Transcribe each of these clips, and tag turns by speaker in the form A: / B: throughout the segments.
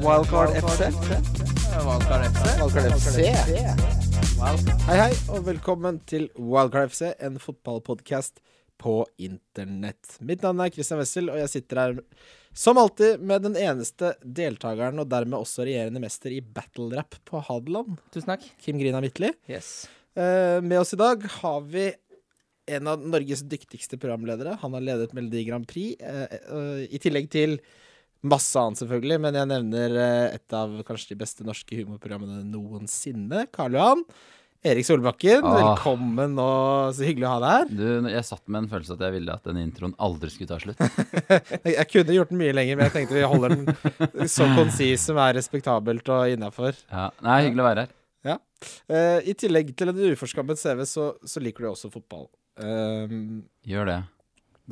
A: Wildcard FC.
B: Wildcard FC.
A: Wildcard FC. Hei, hei, og velkommen til Wildcard FC, en fotballpodkast på internett. Mitt navn er Christian Wessel, og jeg sitter her som alltid med den eneste deltakeren, og dermed også regjerende mester i battle-rap på Hadeland,
B: Tusen takk.
A: Kim Grina Midtly.
B: Yes.
A: Eh, med oss i dag har vi en av Norges dyktigste programledere. Han har ledet Melodi Grand Prix, eh, eh, i tillegg til masse annet, selvfølgelig. Men jeg nevner eh, et av kanskje de beste norske humorprogrammene noensinne. Karl Johan. Erik Solbakken,
C: Ah.
A: velkommen og så hyggelig å ha deg her.
C: Du, jeg satt med en følelse at jeg ville at den introen aldri skulle ta slutt.
A: Jeg, kunne gjort den mye lenger, men jeg tenkte vi holder den så konsis som er respektabelt og innafor.
C: Ja. Nei, hyggelig å være her.
A: Eh, I tillegg til en uforskammet CV, så, så liker du også fotball. Um,
C: Gjør det.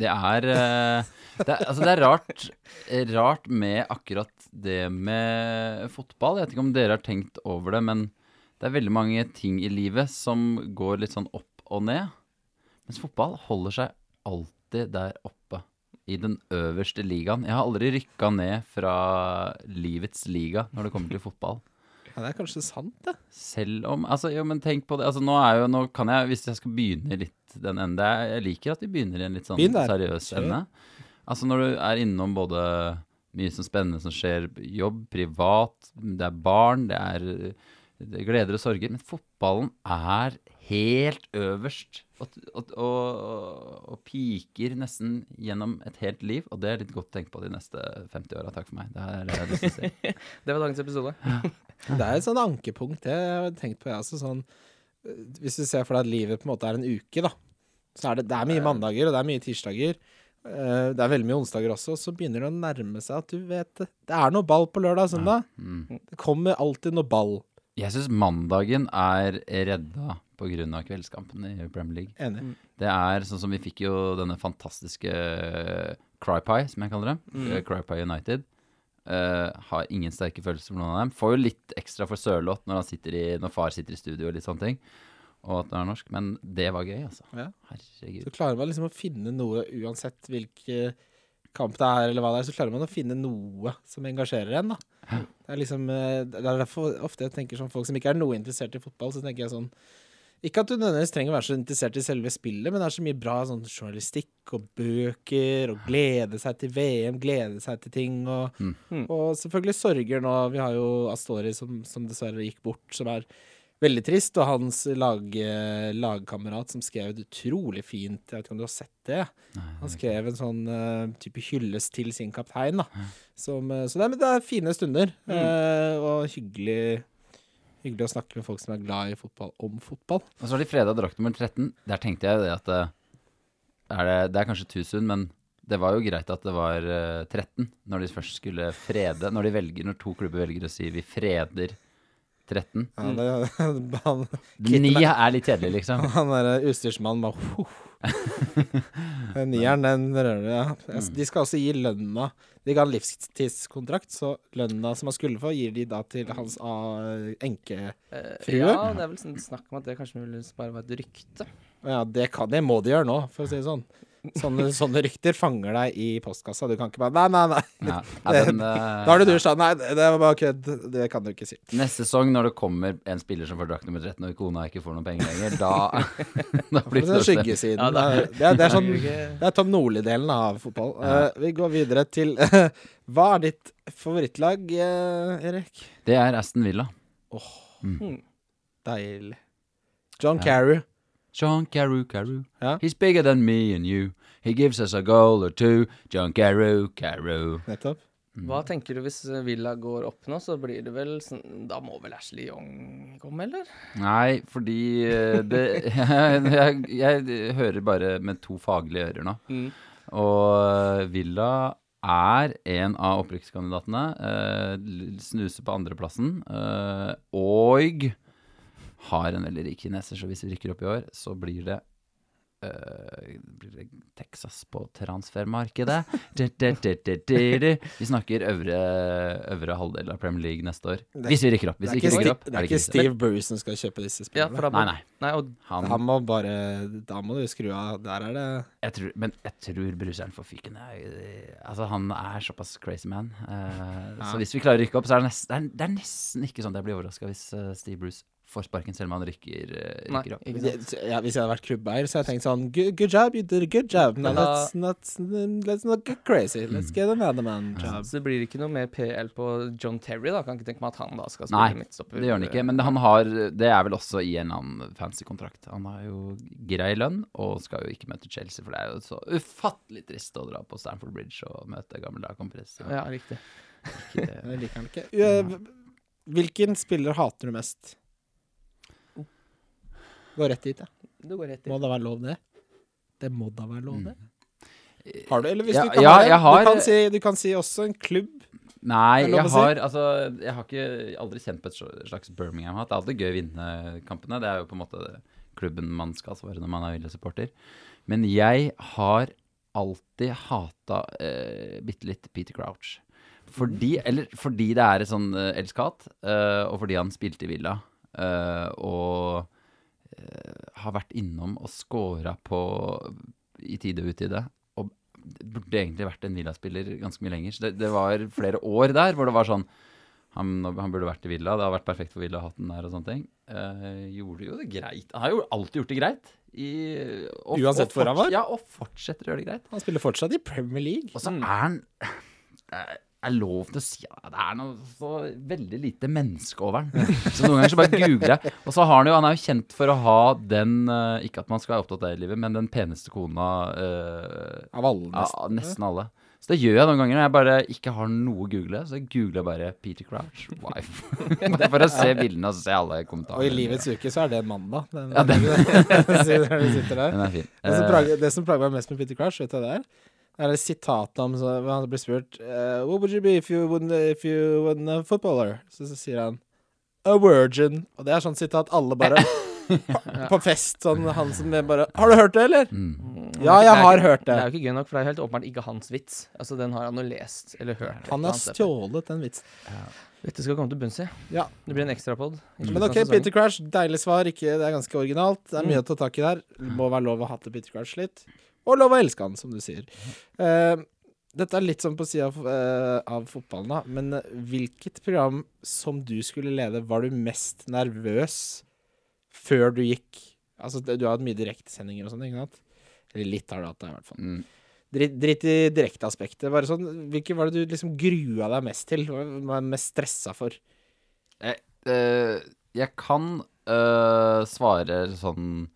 C: Det er, eh, det er Altså, det er rart, rart med akkurat det med fotball. Jeg vet ikke om dere har tenkt over det, men det er veldig mange ting i livet som går litt sånn opp og ned. Mens fotball holder seg alltid der oppe. I den øverste ligaen. Jeg har aldri rykka ned fra livets liga når det kommer til fotball.
A: Ja, det er kanskje sant, det.
C: Selv om Altså, jo, men tenk på det. Altså, nå er jo Nå kan jeg, hvis jeg skal begynne litt den enden Jeg liker at vi begynner i en litt sånn
A: Begynn der.
C: seriøs
A: Kjør.
C: ende. Altså, når du er innom både mye som spennende som skjer, jobb, privat, det er barn, det er, det er gleder og sorger, men fotballen er helt øverst og, og, og, og piker nesten gjennom et helt liv, og det er litt godt å tenke på de neste 50 åra. Takk for meg. Det er det jeg si.
B: Det var dagens episode.
A: Det er et sånn ankepunkt, det har jeg tenkt på, jeg også. Sånn, eh, hvis du ser for deg at livet på en måte er en uke, da. Så er det, det er mye mandager, og det er mye tirsdager. Eh, det er veldig mye onsdager også. Så begynner det å nærme seg at du vet det. Det er noe ball på lørdag og søndag.
C: Mm.
A: Det kommer alltid noe ball.
C: Jeg syns mandagen er redda pga. kveldskampen i Premier League.
A: Enig.
C: Det er sånn som vi fikk jo denne fantastiske Cry Pie, som jeg kaller det. Mm. Cry Pie United. Uh, har ingen sterke følelser for noen av dem. Får jo litt ekstra for Sørloth når, han sitter i, når far sitter i studio og litt sånne ting. Og at han er norsk. Men det var gøy, altså.
A: Ja.
C: Herregud.
A: Så klarer man liksom å finne noe, uansett hvilken kamp det er, eller hva det er, så klarer man å finne noe som engasjerer en, da. Det er liksom eh, Det er derfor ofte jeg tenker sånn folk som ikke er noe interessert i fotball, så tenker jeg sånn Ikke at du nødvendigvis trenger å være så interessert i selve spillet, men det er så mye bra sånn journalistikk og bøker, og glede seg til VM, glede seg til ting, og,
C: Mm.
B: Mm.
A: og selvfølgelig sorger nå. Vi har jo Astori som, som dessverre gikk bort, som er veldig trist, og hans lag, eh, lagkamerat som skrev et utrolig fint Jeg vet ikke om du har sett det? Han skrev en sånn uh, type hyllest til sin kaptein, da. Som, eh, så det er, men det er fine stunder, eh, og hyggelig Hyggelig å snakke med folk som er glad i fotball, om fotball.
C: Og så har de fredag drakt nummer 13. Der tenkte jeg det at eh, er det, det er kanskje Tusen, men det var jo greit at det var eh, 13 når de først skulle frede. Når, velger, når to klubber velger å si vi freder 13.
A: Ja, det, han
C: Nia er litt kjedelig, liksom.
A: han derre utstyrsmannen bare huh. Nieren, den rører det, ja. De skal også gi lønna De ga livstidskontrakt, så lønna som han skulle få, gir de da til hans enkefrue. enke...
B: Eh, Ja, det er vel sånn snakk om at det kanskje bare være et rykte.
A: Ja, det, kan, det må de gjøre nå, for å si det sånn. Sånne, sånne rykter fanger deg i postkassa. Du kan ikke bare Nei, nei, nei.
C: nei. ja, den, eh,
A: Da har du dusja. Nei, det det var bare kødd. Det kan du ikke si.
C: Neste sesong, når det kommer en spiller som får drakt nummer 13, og kona ikke får noen penger lenger, da, da blir
A: det
C: det
A: skyggesiden.
B: Ja,
A: det, er, det, er, det er sånn Det er Tom Nordli-delen av fotball.
C: Ja.
A: Eh, vi går videre til Hva er ditt favorittlag, uh, Erik?
C: Det er Aston Villa.
B: Mm.
A: Deilig. John
C: Ja.
A: Carrew.
C: John Carew, Carew.
A: Ja.
C: He's bigger than me and you. He gives us a goal or two. John Carew, Carew.
A: Nettopp.
B: Hva tenker du hvis Villa går opp nå, så blir det vel sånn Da må vel Ashley Young komme, eller?
C: Nei, fordi eh, det jeg, jeg, jeg hører bare med to faglige ører nå.
B: Mm.
C: Og eh, Villa er en av opprykkskandidatene. Eh, snuser på andreplassen. Eh, og har en veldig rik kineser, så hvis vi rykker opp i år, så blir det Uh, blir det Texas på transfermarkedet. Vi snakker øvre, øvre halvdel av Premier League neste år.
A: Er-
C: Hvis vi rykker opp. Hvis
A: Det er
C: vi rykker opp,
A: det er ikke. Steve Bruce som skal kjøpe disse
B: Ja,
A: spillene.
B: for
C: Nei, nei.
B: Nei, og
C: Han,
A: Han må bare Da må du skru av. Der er det
C: jeg tror, men jeg tror bruseren får fyken. Altså, han er såpass crazy man. Uh,
A: Ja.
C: Så hvis vi klarer å rykke opp, så er det, nest, det, er, det er nesten ikke sånn at jeg blir overraska hvis eh, Steve Bruce får sparken selv om han rykker, eh, rykker opp.
B: ikke
A: ja, Hvis jeg hadde vært klubbeier, så hadde jeg tenkt sånn Good, good job, you did a good job. Now let's, not, let's not get crazy. Let's get another man job.
B: Så det blir ikke noe mer PL på John Terry, da? Kan ikke tenke meg at han da skal
C: Nei,
B: spille midtstopper.
C: Det gjør han ikke, men han har Det er vel også i en annen fancy kontrakt. Han har jo grei lønn og skal jo ikke møte Chelsea, for det er jo så ufattelig trist å dra på Stamford Bridge og møte gamle lagkompress.
B: Ja, riktig.
C: Ikke-
A: Jeg liker han ikke. Hvilken spiller hater du mest? Gå rett dit, ja.
B: Du går rett
A: Må da være lov, det? Det må da være lov, det? Har du, eller hvis
C: Ja,
A: du ikke
C: ja,
A: har det,
C: har-
A: du, kan si, du kan si også en klubb.
C: Nei, jeg
A: har, si?
C: altså Jeg har ikke aldri kjent på et slags Birmingham-hat. Det er alltid gøy å vinne kampene. Det er jo på en måte klubben man skal svare når man er Villa-supporter. Men jeg har alltid hata eh, bitte litt Peter Crouch. Fordi, eller fordi det er et sånn eh, elsk-hat, eh, og fordi han spilte i Villa. eh, og har vært innom og scora på i tide og utide. Og burde egentlig vært en Villa-spiller ganske mye lenger. Så det, det var flere år der hvor det var sånn han, han burde vært i Villa. Det har vært perfekt for Villa å ha den der og sånne ting. Eh, gjorde jo det greit. Han har jo alltid gjort det greit. I, og,
A: Uansett hvor han var?
C: Ja, og fortsetter å gjøre det greit.
A: Han spiller fortsatt i Premier League.
C: Og så er han Det er lov til å si at det er noe så veldig lite menneske over den. Så noen ganger så bare googler jeg. Og så har han jo Han er jo kjent for å ha den eh, Ikke at man skal være opptatt av det i livet, men den peneste kona uh,
A: Av alle,
C: ja,
A: nesten.
C: nesten alle. Så det gjør jeg noen ganger når jeg bare ikke har noe å google. Så jeg googler bare Peter Crouch wife. bare for å se bildene og se alle kommentarene.
A: Og i livets uke så er det en mandag. Den,
C: Ja, den-. Den er fin.
A: Det som,
C: Eh,
A: plager, det som plager meg mest med Peter Crouch, vet du hva det er? Er det sitatet om så, han blir spurt uh, What would you be if you wouldn't if you wouldn't a footballer? Så, så sier han A virgin. Og det er sånn sitat alle bare På fest, sånn han som bare Har du hørt det, eller?
C: mm.
A: Ja, jeg har
B: ikke-
A: hørt
B: Det
A: det.
B: er jo ikke gøy nok, for det er helt åpenbart ikke hans vits. Altså, Den har han jo lest eller hørt.
A: Han har stjålet den vitsen.
B: Dette skal komme til bunns i.
A: Ja.
B: Det blir en ekstrapod.
A: Men OK, Peter Crash, deilig svar. Ikke, det er ganske originalt. Det er mye å ta tak i der. Det må være lov å hate Peter Crash litt. Og lov å elske han, som du sier. Uh, dette er litt sånn på sida av, uh, av fotballen, da. Men eh, hvilket program som du skulle lede, var du mest nervøs før du gikk Altså, du har hatt mye direktesendinger og sånn, ikke sant? Eller litt har du hatt det, i hvert fall.
C: Mm.
A: Dritt i direkteaspektet. Bare sånn, hvilke var det du liksom grua deg mest til? Hva var du mest stressa for?
C: Jeg, eh, jeg kan eh, svare sånn,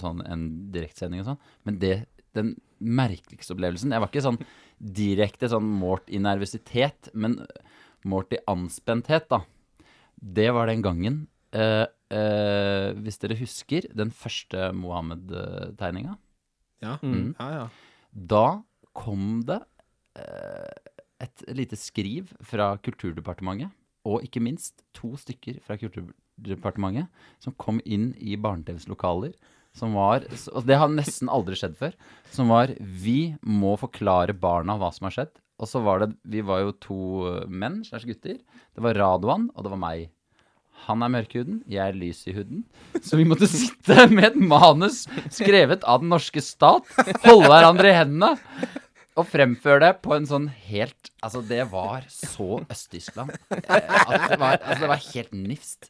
C: sånn en direktsending og sånn, men det, den merkeligste opplevelsen Jeg var ikke sånn direkte sånn målt i nervøsitet, men målt i anspenthet, da. Det var den gangen eh, eh, Hvis dere husker den første Mohammed-tegninga,
A: Ja.
B: Mm.
A: Ja, ja.
C: da kom det eh, et lite skriv fra Kulturdepartementet, og ikke minst to stykker fra Kulturdepartementet, som kom inn i barne-TVs lokaler, som var Og det har nesten aldri skjedd før. Som var Vi må forklare barna hva som har skjedd. Og så var det Vi var jo to menn slags gutter. Det var Radwan, og det var meg. Han er mørkhuden, jeg er lys i huden. Så vi måtte sitte med et manus skrevet av den norske stat, holde hverandre i hendene og fremføre det på en sånn helt Altså, det var så Øst-Tyskland var, altså, det var helt nifst.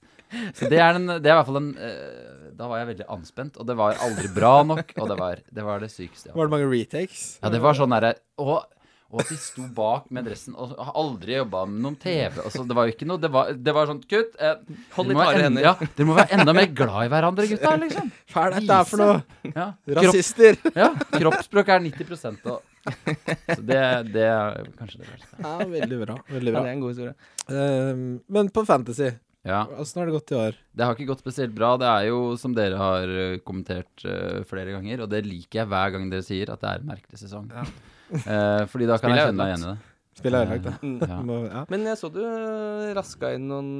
C: Så det er, den, det er i hvert fall en uh, Da var jeg veldig anspent, og det var aldri bra nok, og det var det, var det sykeste.
A: Var det mange retakes?
C: ja, det var sånn derre og, og at de sto bak med dressen og har aldri jobba med noen TV. Altså, det var jo ikke noe Det var, det var sånn Kutt! Eh,
B: Hold
C: i
B: litt harde hender.
C: Ja, dere må være enda mer glad i hverandre, gutta, liksom.
A: Hva er dette for noe?
C: Ja. Kropp,
A: Rasister!
C: ja, kroppsspråk er 90% og Så det, det er kanskje det verste.
A: Ja, veldig bra. Veldig
B: Ja,
A: bra.
B: det er en god historie.
A: Uh, men på Fantasy,
C: Ja.
A: åssen har det gått i år?
C: Det har ikke gått spesielt bra. Det er jo, som dere har eh, kommentert uh, flere ganger, og det liker jeg hver gang dere sier, at det er en merkelig sesong.
A: Ja.
C: uh, fordi da kan
B: Spiller
C: jeg kjenne meg igjen i det.
A: Spillet er ødelagt, da.
C: Ja.
A: Ja.
B: Men jeg så du raska inn noen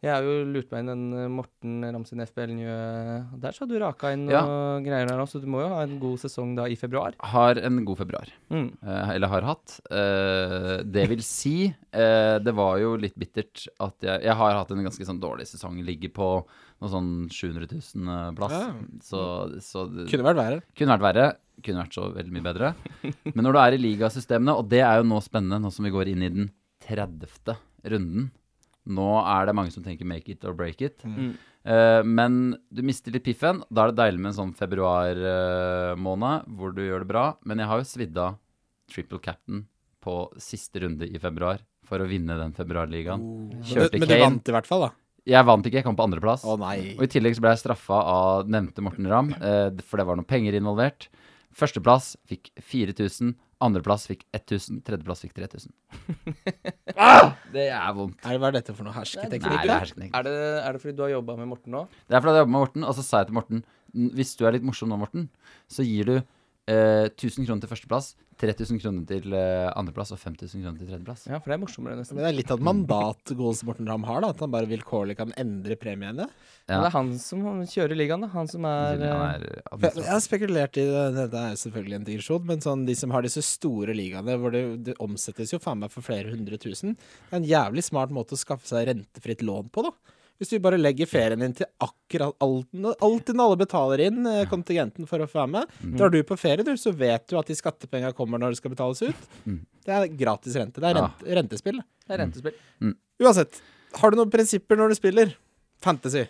B: Jeg har jo lurt meg inn den eh, Morten Ramsen FBL Njø Der så har du raka inn
C: Ja.
B: greier der òg, så du må jo ha en god sesong da i februar.
C: Har en god februar.
B: Mm.
C: Eh, eller har hatt. Eh, det vil si, eh, det var jo litt bittert at jeg Jeg har hatt en ganske sånn dårlig sesong. Ligger på noe sånn 700 000 plass.
A: Ja.
C: Så, så det
A: Kunne vært verre.
C: kunne vært verre. Kunne vært så veldig mye bedre. Men når du er i ligasystemene, og det er jo nå spennende, nå som vi går inn i den 30. runden Nå er det mange som tenker make it or break it.
B: Mm.
C: Uh, men du mister litt piffen. Da er det deilig med en sånn februar-måned hvor du gjør det bra. Men jeg har jo svidd av triple captain på siste runde i februar for å vinne den februarligaen.
A: Men,
C: Kjørte
A: du- men du vant i hvert fall, da.
C: Jeg vant ikke, jeg kom på andreplass.
A: Oh, nei.
C: Og i tillegg så ble jeg straffa av nevnte Morten Ramm, uh, for det var noen penger involvert. Førsteplass fikk 4000, andreplass fikk 1000, tredjeplass fikk 3000. ah, det er vondt.
A: Er det, hva er dette for noe hersketeknikk?
C: det er
A: da?
C: hersketeknikk.
B: Er, det, er det fordi du har jobba med Morten nå?
C: Det er fordi jeg jobber med Morten, og så sa jeg til Morten Hvis du er litt morsom nå, Morten, så gir du eh, 1000 kroner til førsteplass, 3000 kroner til eh, andreplass og 5000 kroner til tredjeplass.
B: Ja, for det er morsommere nesten.
A: Men det er litt av et mandat godeste Morten Ramm har, da. At han bare vilkårlig kan endre premiene.
B: Men
C: Ja.
B: det er han som kjører ligaen, da. Han som er,
C: Han
B: eh,
C: er
A: Jeg, har spekulert i det, dette er selvfølgelig en digresjon, men sånn de som har disse store ligaene, hvor det, det omsettes jo faen meg for flere hundre tusen, det er en jævlig smart måte å skaffe seg rentefritt lån på, da. Hvis du bare legger ferien din til akkurat alt, Alt alle betaler inn eh, kontingenten for å få være med.
C: Mm.
A: Drar du på ferie, du, så vet du at de skattepengene kommer når det skal betales ut.
C: Mm.
A: Det er gratis rente. Det er
C: Ja.
A: rente, rentespill.
B: det er rentespill.
A: Uansett, har du noen prinsipper når du spiller? Fantasy.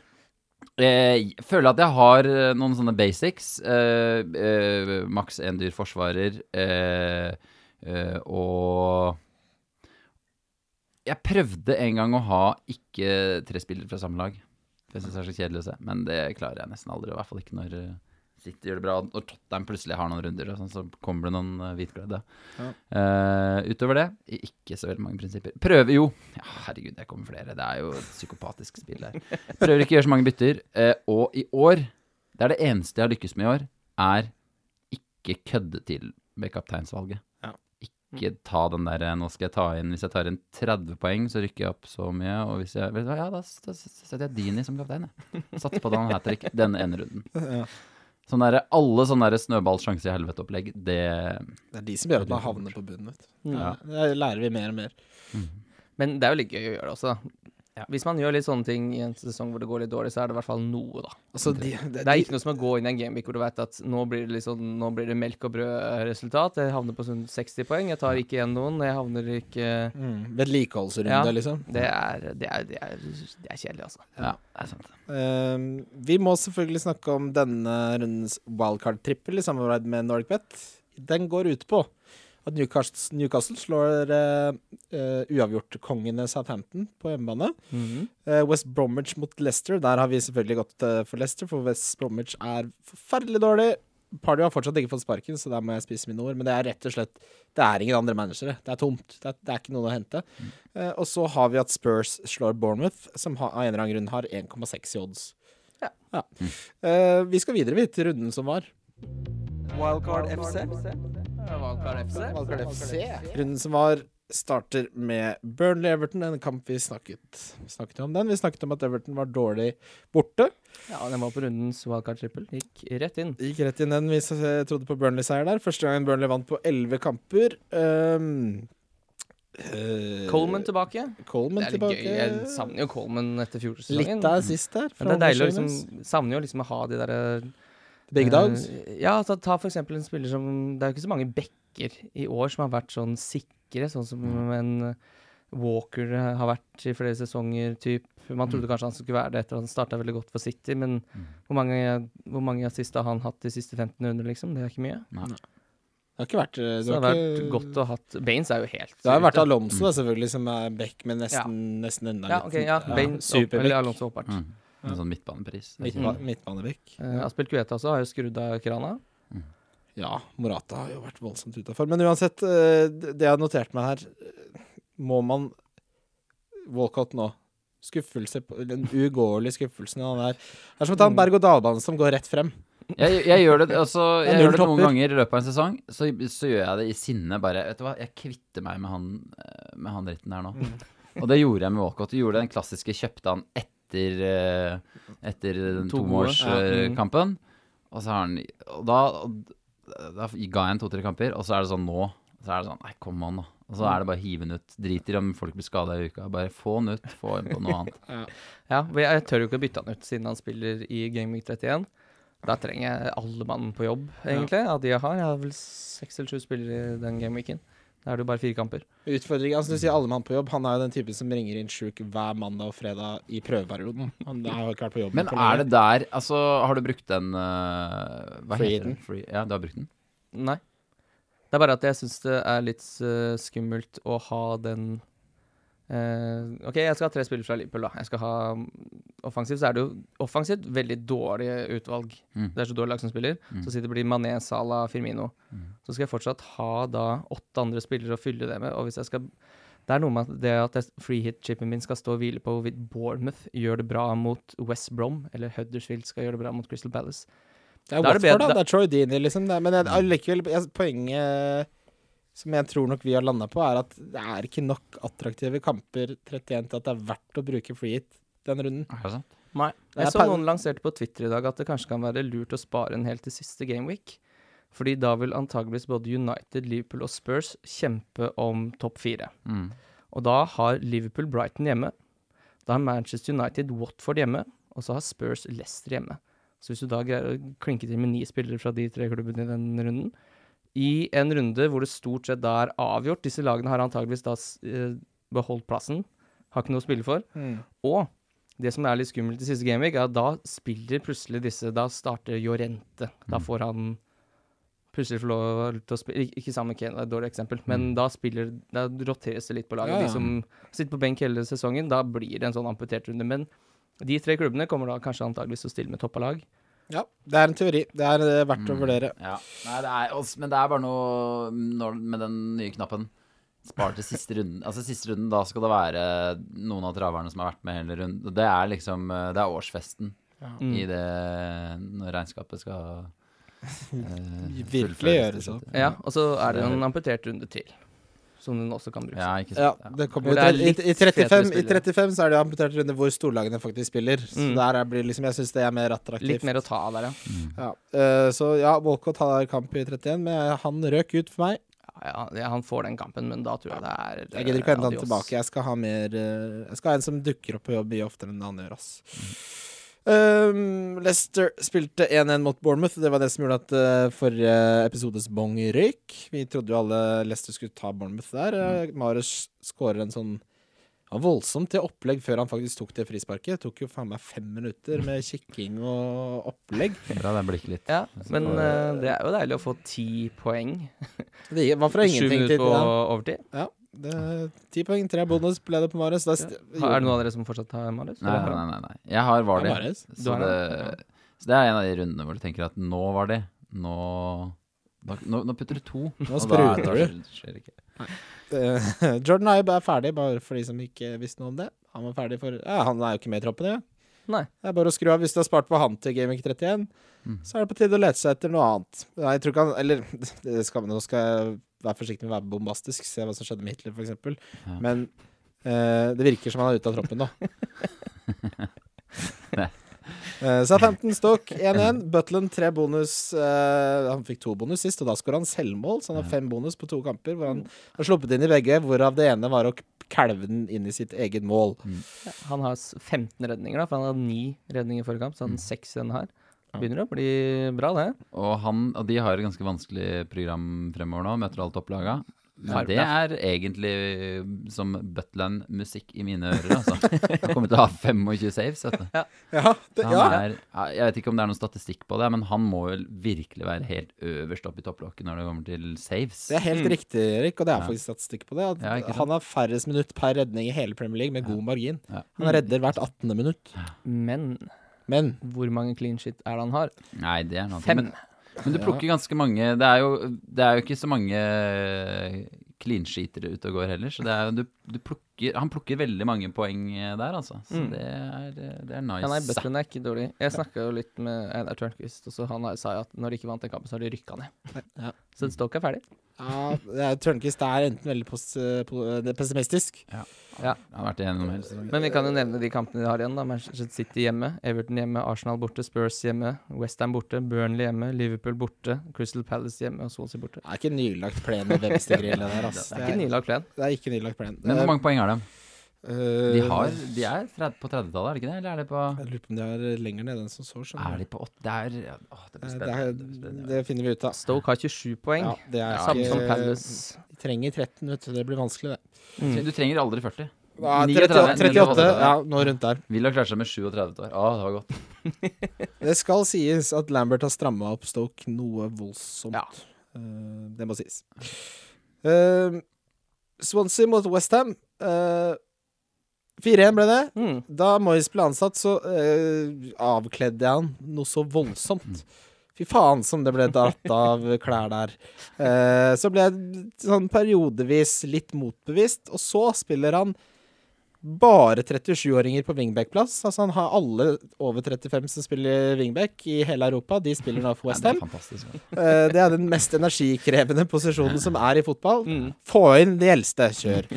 C: Eh, Jeg føler at jeg har eh, noen sånne basics. Eh, eh, maks én dyr forsvarer. Eh, eh, og Jeg prøvde en gang å ha ikke tre spillere fra samme lag. Det syns jeg er så kjedelig å se, men det klarer jeg nesten aldri. I hvert fall ikke når eh, City gjør det bra. Når Tottenham plutselig har noen runder, sånn, så kommer det noen hvitkledde.
A: Ja.
C: Uh, utover det, ikke så veldig mange prinsipper. Prøver jo ja, Herregud, det kommer flere. Det er jo et psykopatisk spill der. Prøver ikke å gjøre så mange bytter. Uh, og i år, det er det eneste jeg har lykkes med i år, er ikke kødde til med kapteinsvalget. Ikke ta den der Nå skal jeg ta inn Hvis jeg tar inn 30 poeng, så rykker jeg opp så mye. Og hvis jeg vet du hva, Ja, da, da setter jeg Dini som kaptein, jeg. Satser på at han hat trick denne ene runden.
A: Ja.
C: Sånn der, alle sånne der snøball sjanse i helvete-opplegg, det
A: Det er de som gjør at man havner på bunnen. Vet. du.
C: Ja.
A: Det lærer vi mer og mer.
B: Men det er jo litt gøy å gjøre det også, da. Hvis man gjør litt sånne ting i en sesong hvor det går litt dårlig, så er det i hvert fall noe, da.
A: Altså, de, de,
B: Det er ikke noe som å gå inn i en gameweek hvor du vet at nå blir det, liksom, nå blir det melk og brød-resultat. Jeg havner på sånn 60 poeng. Jeg tar ikke igjen noen. Jeg havner ikke
A: mm, Vedlikeholdsrunde,
B: Ja.
A: liksom.
B: det er, det, er, det, er, det er kjedelig, altså.
C: Ja, det er sant.
A: Ehm, vi må selvfølgelig snakke om denne rundens wildcard-trippel i samarbeid med NordicBet. Den går ut på at Newcastle, Newcastle slår uh, uavgjort-kongene Southampton på hjemmebane. Eh, West Bromwich mot Leicester. Der har vi selvfølgelig gått eh, for Leicester, for West Bromwich er forferdelig dårlig. Party har fortsatt ikke fått sparken, så der må jeg spise mine ord. Men det er rett og slett Det er ingen andre managere. Det er tomt. Det er, det er ikke noe å hente. Eh, og så har vi at Spurs slår Bournemouth, som har, av en eller annen grunn har 1,6 i odds.
B: Ja.
A: Eh, vi skal videre, vi, til runden som var.
B: Wildcard FC. Wildcard FC.
A: FC. Runden som var, starter med Burnley-Everton, en kamp vi snakket, snakket om den. Vi snakket om at Everton var dårlig borte.
B: Ja, den var på rundens wildcard-trippel. Gikk rett inn.
A: Gikk rett inn den. Vi trodde på Burnley-seier der. Første gangen Burnley vant på elleve kamper. Um, Uh,
B: Coleman tilbake.
A: Coleman
B: Det er litt
A: tilbake.
B: gøy. Jeg savner jo Coleman etter fjorårssesongen.
A: Litt av sist der.
B: Men det er deilig å liksom Savner jo liksom å ha de derre
A: Big Dogs.
B: Uh, ja, altså, ta for eksempel en spiller som Det er jo ikke så mange backer i år som har vært sånn sikre, sånn som
A: Mm.
B: en eh, Walker eh, har vært i flere sesonger, typ. Man
A: Mm.
B: trodde kanskje han skulle være det etter at han starta veldig godt for City, men hvor mange, hvor mange assist har han hatt de siste 15 runder, liksom? Det er ikke mye.
C: Nei.
A: Det har ikke vært
B: Så
A: det
B: det
A: har ikke-
B: vært godt å ha hatt Baines er jo helt
A: Det har vært. Alonso da, selvfølgelig, som er back, men nesten, nesten enda
B: Ja,
A: litt
B: ok, ja. Baines
A: superback.
B: eller Alonso åpenbart.
C: Mm. En sånn midtbanepris. Det
A: Midtba
C: ikke-
A: Midtbaneback.
B: Uh, Aspelkueta også har jo skrudd av krana.
A: Ja, Morata har jo vært voldsomt utafor. Men uansett, eh, det det jeg har notert meg her eh, Må man Walcott nå Skuffelse på- Den uugåelige skuffelsen han er. Det er som å ta en berg-og-dal-bane som går rett frem.
C: Jeg, jeg gjør det altså, jeg gjør det noen ganger i løpet av en sesong. Så, så gjør jeg det i sinne bare Vet du hva, jeg kvitter meg med han, eh, med han dritten her nå. Og det gjorde jeg med Walcott. Gjorde den klassiske kjøpte han etter, eh, etter den
B: To gode.
C: Og så har han Og da, da ga jeg en to-tre kamper, og så er det sånn nå Så er det sånn Nei, kom an, da. Og så er det bare å hive den ut. Driter i om folk blir skada i uka. Bare få den ut. Få inn på noe annet.
B: Ja, jeg, jeg tør jo ikke å bytte han ut siden han spiller i Game Week 31. Da trenger jeg alle mann på jobb, egentlig, av de jeg har. Jeg har vel seks eller sju spillere i den gameweeken. Da er det jo bare fire kamper.
A: Utfordring, altså Du sier alle mann på jobb. Han er jo den typen som ringer inn sjuk hver mandag og fredag i prøveperioden. Han har jo ikke vært på jobb
C: Men
A: på
C: er det der Altså, har du brukt den uh, Hva
A: Free
C: heter den?
A: den.
C: Free, ja, du har brukt den?
B: Nei. Det er bare at jeg syns det er litt uh, skummelt å ha den eh, OK, jeg skal ha tre spillere fra Liverpool, da. Jeg skal ha Offensivt så er det jo offensivt veldig dårlig utvalg.
C: Mm.
B: Det er så dårlig lag som spiller.
C: Mm.
B: Så sier det blir Mané, Salah, Firmino.
C: Mm.
B: Så skal jeg fortsatt ha da åtte andre spillere å fylle det med. Og hvis jeg skal Det er noe med det at free hit-chipen min skal stå og hvile på hvorvidt Bournemouth gjør det bra mot West Brom, eller Huddersfield skal gjøre det bra mot Crystal Palace.
A: Det er
B: Da er det
A: Watford, da. Det er Troy Deeney, liksom. Det er, men jeg, allikevel, jeg, poenget som jeg tror nok vi har landa på, er at det er ikke nok attraktive kamper 31 til at det er verdt å bruke free hit den runden.
C: Er det sant?
B: Nei. Jeg så noen lanserte på Twitter i dag at det kanskje kan være lurt å spare en helt til siste gameweek. Fordi da vil antageligvis både United, Liverpool og Spurs kjempe om topp fire.
C: Mm.
B: Og da har Liverpool Brighton hjemme. Da har Manchester United Watford hjemme. Og så har Spurs Leicester hjemme. Så hvis du da greier å klinke til med ni spillere fra de tre klubbene i den runden I en runde hvor det stort sett da er avgjort Disse lagene har antageligvis da eh, beholdt plassen. Har ikke noe å spille for. Og det som er litt skummelt i siste gameweek, er at da spiller plutselig disse Da starter Jorente. Da
C: Mm.
B: får han plutselig få lov til å spille Ikke sammen med Kane, det er et dårlig eksempel, men da spiller Da roteres det litt på laget.
A: Ja, ja.
B: De som sitter på benk hele sesongen, da blir det en sånn amputert runde. Men de tre klubbene kommer da kanskje antageligvis til å stille med toppa lag.
A: Ja, det er en teori. Det er verdt verdt å
C: Mm.
A: vurdere.
C: Ja. Nei, det er, men det er bare noe når, med den nye knappen. Spar til siste runden. Altså siste runden, da skal det være noen av traverne som har vært med hele runden. Det er liksom eh, Det er årsfesten
B: Mm.
C: i det når regnskapet skal eh,
A: Virkelig gjøres opp.
B: Ja, og så er det en amputert runde til, som den også kan brukes.
C: Ja, ikke
A: Ja, det kommer
B: det
A: i, i, 35, I 35 så er det jo amputert runde hvor storlagene faktisk spiller. Så
B: Mm.
A: der er, blir liksom Jeg syns det er mer attraktivt.
B: Litt mer å ta av der, ja.
C: Mm.
A: Ja. Uh, så ja, Walcott har kamp i 31, men han røk ut for meg.
B: ja, ja. Han får den kampen, men da tror jeg det er
A: Jeg gidder ikke å hente han tilbake. Jeg skal ha mer eh, Jeg skal ha en som dukker opp på jobb mye oftere enn han gjør, ass. Um, Leicester spilte 1-1 mot Bournemouth. Det var det som gjorde at uh, forrige episodes bong røyk. Vi trodde jo alle Leicester skulle ta Bournemouth der. Uh, Marius skårer en sånn ja, voldsomt til opplegg før han faktisk tok det frisparket. Det tok jo faen meg fem minutter med kikking og opplegg.
C: Bra det blikket litt.
B: Ja, men uh, det er jo deilig å få ti poeng.
A: Det var fra
B: Sju
A: ingenting
B: minutter på overtid.
A: ja, det, Ti poeng, tre bonus ble det på Marius. St-
B: Ja. Er det noen av dere som fortsatt har Marius?
C: Nei, nei, nei, nei. Jeg har var
A: Ja,
C: det.
A: Marius.
B: Du
C: Så
B: har
C: det,
B: det?
C: så det er en av de rundene hvor du tenker at nå var det. Nå da, nå, nå putter du to.
A: Nå
C: og da-
A: spruter
C: da
A: du.
C: skjer- skjer ikke.
A: Eh, Jordan Ibe er ferdig, bare for de som ikke visste noe om det. Han var ferdig for Ja, han er jo ikke med i troppen, ja.
B: Nei.
A: Det er bare å skru av. Hvis du har spart på han til Gaming 31,
C: Mm.
A: så er det på tide å lete seg etter noe annet. Nei, jeg tror ikke han Eller det skal, nå skal jeg være forsiktig med å være bombastisk, se hva som skjedde med Hitler, f.eks.
C: Ja.
A: Men uh, det virker som han er ute av troppen nå. Uh, Southampton Stoke 1-1. Butland tre bonus. Uh, han fikk to bonus sist, og da skåra han selvmål, så han har fem bonus på to kamper. Hvor han har sluppet inn i begge, hvorav det ene var å kalve den inn i sitt eget mål.
B: Ja, han har 15 redninger, da, for han hadde ni redninger i forrige kamp, så han har seks i denne her. Begynner å bli bra, det.
C: Og, han, og de har et ganske vanskelig program fremover nå, møter alt opplaga. Men det er egentlig som Butland-musikk i mine ører, altså. Han kommer til å ha 25 saves, vet du.
A: Ja, det, ja.
C: er, jeg vet ikke om det er noen statistikk på det, men han må jo virkelig være helt øverst opp i topplokket når det kommer til saves.
A: Det er helt
B: Mm.
A: riktig, Erik, og det er
C: Ja.
A: faktisk statistikk på det. At
C: Ja,
A: han har færrest minutt per redning i hele Premier League, med god margin.
C: Ja.
A: Han redder hvert 18. minutt.
B: Men
A: Men
B: hvor mange clean shit er det han har?
C: Nei, det er noe
B: Fem.
C: Men, men du plukker ganske mange Det er jo, det er jo ikke så mange clean-sheetere ute og går heller, så det er, du, du plukker Han plukker veldig mange poeng der, altså. Så
B: Mm.
C: det, er, det er nice.
B: Ja, nei, Butland er ikke dårlig. Jeg snakka jo litt med Einar Tørnquist, og så han sa jo at når de ikke vant den kampen, så har de rykka ned.
A: Ja.
B: Så Stoke er ferdig.
A: Ja, Tørnquist er enten veldig pos eh, eh, pessimistisk.
C: Ja.
B: Ja.
C: Han har vært igjennom hele sesongen.
B: Men vi kan jo nevne de kampene de har igjen. da Manchester City hjemme, Everton hjemme, Arsenal borte, Spurs hjemme, Westham borte, Burnley hjemme, Liverpool borte, Crystal Palace hjemme og Swansea borte.
A: Det er ikke nylagt plen med venstegrillet der, altså.
B: Det er ikke nylagt plen.
A: Det er ikke nylagt plen.
C: Men hvor mange poeng har de?
A: Eh,
C: De, har, de er på 30-tallet, er det ikke det? Eller er det på
A: Jeg lurer på om de er lenger nede enn som så.
C: Er de på 8? Det er å, Det blir
A: Eh. Det, er,
C: Det
A: det finner vi ut av.
B: Stoke har 27 poeng.
A: Ja, det er
B: Samme
A: ikke
B: som Palace.
A: De trenger 13, vet du. Det blir vanskelig, det.
B: Mm.
C: Du trenger aldri 40.
A: Ja, 38, 38 ja, nå rundt der.
C: Vil ha klart seg med 37 år. Å, det var godt.
A: Det skal sies at Lambert har stramma opp Stoke noe voldsomt.
B: Ja.
A: Eh, det må sies. Uh, Swansea mot Westham. Uh, 4-1 ble det.
B: Mm.
A: Da Moyes ble ansatt, så uh, avkledde jeg han noe så voldsomt. Fy faen som det ble dratt av klær der. Uh, så ble jeg sånn periodevis litt motbevist, og så spiller han bare 37-åringer på wingback-plass. Altså han har alle over 35 som spiller wingback i hele Europa. De spiller nå for Westham.
C: fantastisk.
A: Eh, det er den mest energikrevende posisjonen som er i fotball.
B: Mm.
A: Få inn de eldste, kjør.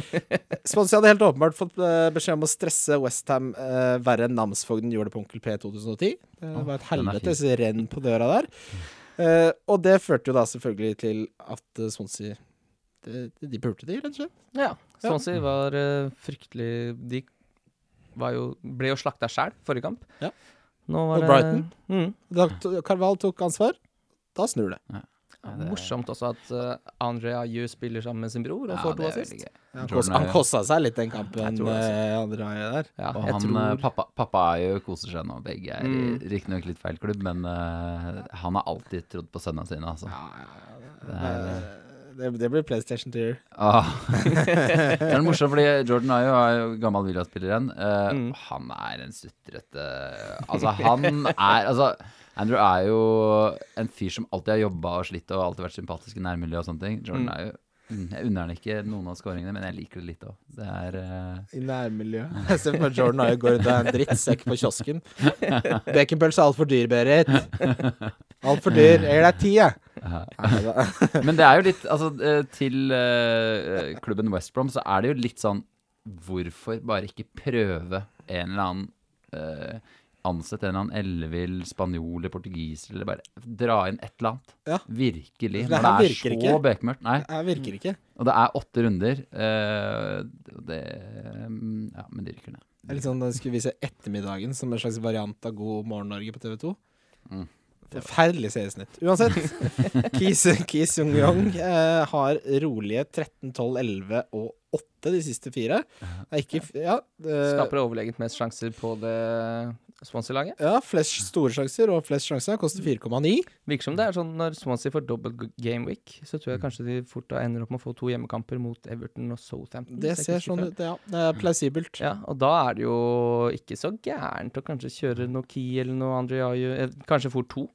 A: Swansea hadde helt åpenbart fått eh, beskjed om å stresse Westham uh, verre enn namsfogden gjorde på Onkel P 2010. Det var et helvetes renn på døra der. Uh, og det førte jo da selvfølgelig til at Swansea de, de pulte de, rett og slett.
B: Ja. Swansea var uh, fryktelig De var jo, ble jo slakta sjæl forrige kamp.
A: Ja.
B: Nå var
A: Og
B: det,
A: Brighton.
B: Mm.
A: Da Carval tok ansvar. Da snur det.
C: Ja, det-
B: Morsomt også at uh, Andre Ayew spiller sammen med sin bror og
C: Ja,
B: får to assist.
A: Han
C: Jordan
A: han
C: er-
A: seg litt den kampen,
B: tror det, altså.
A: eh, andre Aye der.
B: Ja,
C: Og han,
B: tror
C: pappa, pappa er koser seg nå. Begge er
B: Mm.
C: mm. riktignok litt feil klubb, men uh, han har alltid trodd på sønnene sine, altså.
A: Ja, ja, ja.
C: Det er,
A: Det, det, blir PlayStation to year.
C: Ah. det er morsomt, fordi Jordan Ayo er jo gammel Villa-spiller igjen. Uh,
B: Mm.
C: Han er en sutrete Altså, han er Altså, Andrew er jo en fyr som alltid har jobba og slitt og alltid vært sympatisk i nærmiljøet og sånne ting. Jordan
B: Mm.
C: er jo mm, Jeg unner han ikke noen av skåringene, men jeg liker det litt òg. Det er eh,
A: I nærmiljøet. Jeg ser for meg Jordan Ayo går ut er en drittsekk på kiosken. Baconpølse er altfor dyr, Berit. Altfor dyr. Jeg gir deg ti, jeg.
C: Men det er jo litt Altså, eh, til uh, klubben West Brom så er det jo litt sånn Hvorfor bare ikke prøve en eller annen uh, ansett en eller annen ellevill spanjol eller portugiser, eller bare dra inn et eller annet.
A: Ja.
C: Virkelig.
A: Det
C: Når
A: her
C: det er så
A: ikke.
C: bekmørkt. Nei.
A: Det virker ikke.
C: Og det er åtte runder. Uh, det mm, Ja, men det ryker ned.
A: Det er litt sånn da skulle vise Ettermiddagen som en slags variant av God morgen Norge på TV 2.
C: Mm.
A: Forferdelig seriesnitt. Uansett. Kis, Kis Jong-Yong eh, har rolige 13, 12, 11 og 8 de siste fire. Er ikke Ja, det,
B: Skaper overlegent mest sjanser på det Swansea-laget.
A: ja flest store sjanser og flest sjanser. Koster 4,9.
B: Virker som det er sånn når Swansea får dobbelt game week, så tror jeg kanskje de fort da ender opp med å få to hjemmekamper mot Everton og Southampton.
A: Det ser sånn ut. Ja, det er plausibelt.
B: Ja, og da er det jo ikke så gærent å kanskje kjøre noe Key eller noe Andre Ayew, eh, kanskje fort to.